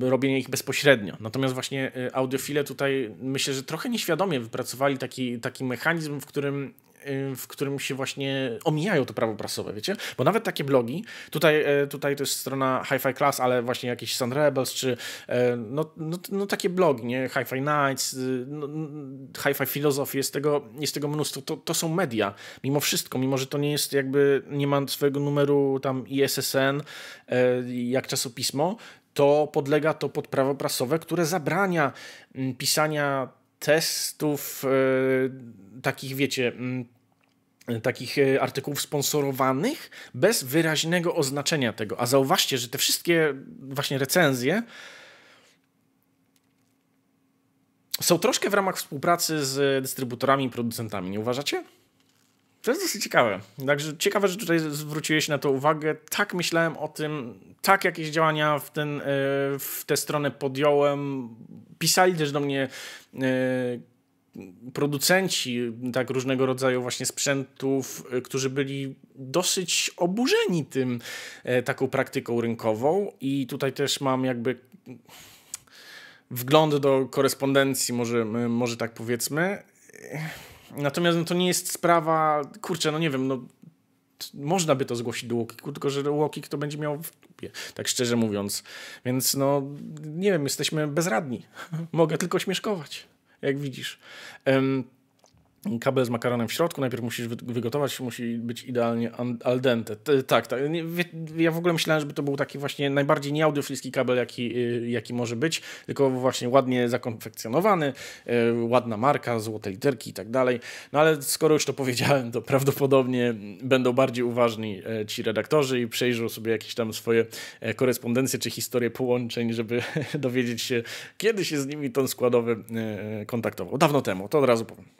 e, robienie ich bezpośrednio. Natomiast właśnie e, audiofile tutaj myślę, że trochę nieświadomie wypracowali taki, taki mechanizm, w którym w którym się właśnie omijają to prawo prasowe, wiecie? Bo nawet takie blogi, tutaj, e, tutaj to jest strona Hi-Fi Class, ale właśnie jakieś Sun Rebels, czy e, no, no, no takie blogi, nie? Hi-Fi Nights, y, no, Hi-Fi Philosophy, jest tego, jest tego mnóstwo. To, to są media, mimo wszystko, mimo że to nie jest jakby, nie ma swojego numeru tam ISSN, e, jak czasopismo, to podlega to pod prawo prasowe, które zabrania mm, pisania testów e, takich, wiecie, takich e, artykułów sponsorowanych bez wyraźnego oznaczenia tego. A zauważcie, że te wszystkie właśnie recenzje są troszkę w ramach współpracy z dystrybutorami i producentami, nie uważacie? To jest dosyć ciekawe. Także ciekawe, że tutaj zwróciłeś na to uwagę. Tak myślałem o tym, tak jakieś działania w, ten, e, w tę stronę podjąłem. Pisali też do mnie e, producenci tak różnego rodzaju właśnie sprzętów, e, którzy byli dosyć oburzeni tym taką praktyką rynkową i tutaj też mam jakby wgląd do korespondencji, może, może tak powiedzmy. Natomiast no, to nie jest sprawa, kurczę, no nie wiem, no można by to zgłosić do Łokiku, tylko że Łokik to będzie miał w dupie, tak szczerze mówiąc. Więc no, nie wiem, jesteśmy bezradni. Mogę tylko śmieszkować, jak widzisz. Um, kabel z makaronem w środku, najpierw musisz wygotować, musi być idealnie al dente. Tak, tak. Ja w ogóle myślałem, żeby to był taki właśnie najbardziej nieaudiofilski kabel, jaki, y, jaki może być, tylko właśnie ładnie zakonfekcjonowany, y, ładna marka, złote literki i tak dalej. No ale skoro już to powiedziałem, to prawdopodobnie będą bardziej uważni e, ci redaktorzy i przejrzą sobie jakieś tam swoje e, korespondencje czy historie połączeń, żeby dowiedzieć się, kiedy się z nimi ton składowy e, kontaktował. Dawno temu, to od razu powiem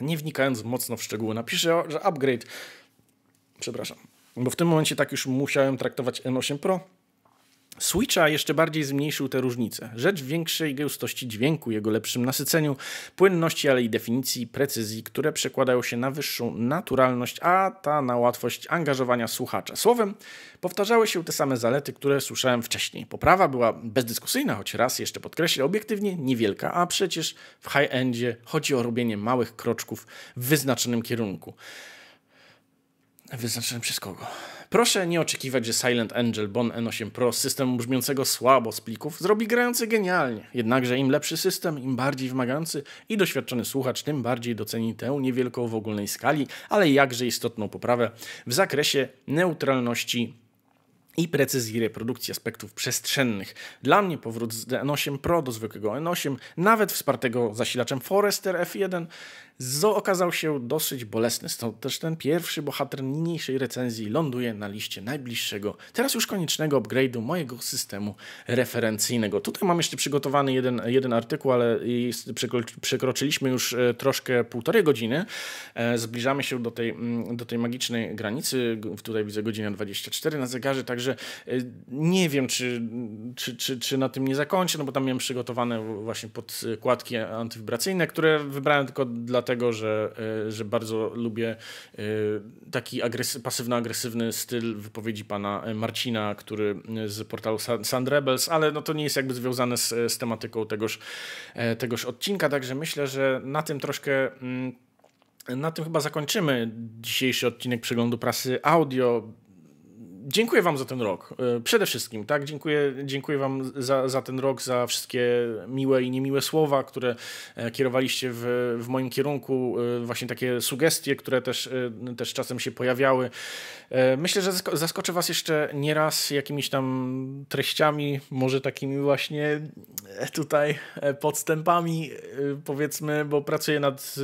nie wnikając mocno w szczegóły, napiszę, że upgrade, przepraszam, bo w tym momencie tak już musiałem traktować N8 Pro, Switcha jeszcze bardziej zmniejszył te różnice. Rzecz większej gęstości dźwięku, jego lepszym nasyceniu, płynności, ale i definicji, precyzji, które przekładają się na wyższą naturalność, a ta na łatwość angażowania słuchacza. Słowem, powtarzały się te same zalety, które słyszałem wcześniej. Poprawa była bezdyskusyjna, choć raz jeszcze podkreślę, obiektywnie niewielka, a przecież w high-endzie chodzi o robienie małych kroczków w wyznaczonym kierunku. Wyznaczonym przez kogo? Proszę nie oczekiwać, że Silent Angel Bon N8 Pro z systemu brzmiącego słabo z plików zrobi grający genialnie. Jednakże im lepszy system, im bardziej wymagający i doświadczony słuchacz, tym bardziej doceni tę niewielką w ogólnej skali, ale jakże istotną poprawę w zakresie neutralności i precyzji reprodukcji aspektów przestrzennych. Dla mnie powrót z N8 Pro do zwykłego N8, nawet wspartego zasilaczem Forester F1, Zo okazał się dosyć bolesny, stąd też ten pierwszy bohater niniejszej recenzji ląduje na liście najbliższego, teraz już koniecznego upgrade'u mojego systemu referencyjnego. Tutaj mam jeszcze przygotowany jeden, jeden artykuł, ale przekroczyliśmy już e, troszkę półtorej godziny. E, zbliżamy się do tej, do tej magicznej granicy. Tutaj widzę godzinę 24 na zegarze, także e, nie wiem, czy, czy, czy, czy na tym nie zakończę, no bo tam miałem przygotowane właśnie podkładki antywibracyjne, które wybrałem tylko dlatego, dlatego, że, e, że bardzo lubię e, taki agresy, pasywno-agresywny styl wypowiedzi pana Marcina, który z portalu Sand Rebels, ale no to nie jest jakby związane z, z tematyką tegoż, e, tegoż odcinka, także myślę, że na tym troszkę mm, na tym chyba zakończymy dzisiejszy odcinek przeglądu prasy audio dziękuję Wam za ten rok. E, przede wszystkim, tak? Dziękuję, dziękuję Wam za, za ten rok, za wszystkie miłe i niemiłe słowa, które e, kierowaliście w, w moim kierunku, e, właśnie takie sugestie, które też, też czasem się pojawiały. Myślę, że zaskoczę Was jeszcze nieraz jakimiś tam treściami, może takimi właśnie tutaj podstępami, powiedzmy, bo pracuję nad,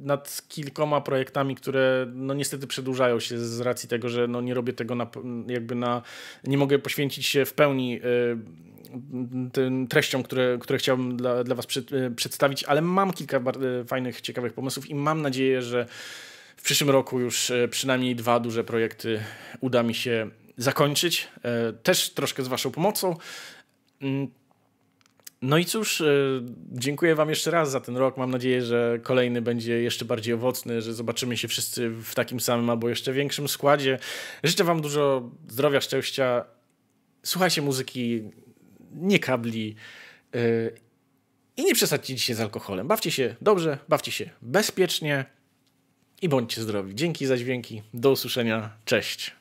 nad kilkoma projektami, które no niestety przedłużają się z racji tego, że no nie robię tego na jakby na, nie mogę poświęcić się w pełni y, tym treściom, które, które chciałbym dla, dla Was y, przedstawić, ale mam kilka fajnych, ciekawych pomysłów i mam nadzieję, że w przyszłym roku już y, przynajmniej dwa duże projekty uda mi się zakończyć. Też troszkę z Waszą pomocą. No i cóż, e, dziękuję Wam jeszcze raz za ten rok. Mam nadzieję, że kolejny będzie jeszcze bardziej owocny, że zobaczymy się wszyscy w takim samym albo jeszcze większym składzie. Życzę Wam dużo zdrowia, szczęścia. Słuchajcie muzyki, nie kabli e, i nie przesadźcie dzisiaj z alkoholem. Bawcie się dobrze, bawcie się bezpiecznie i bądźcie zdrowi. Dzięki za dźwięki. Do usłyszenia. Cześć.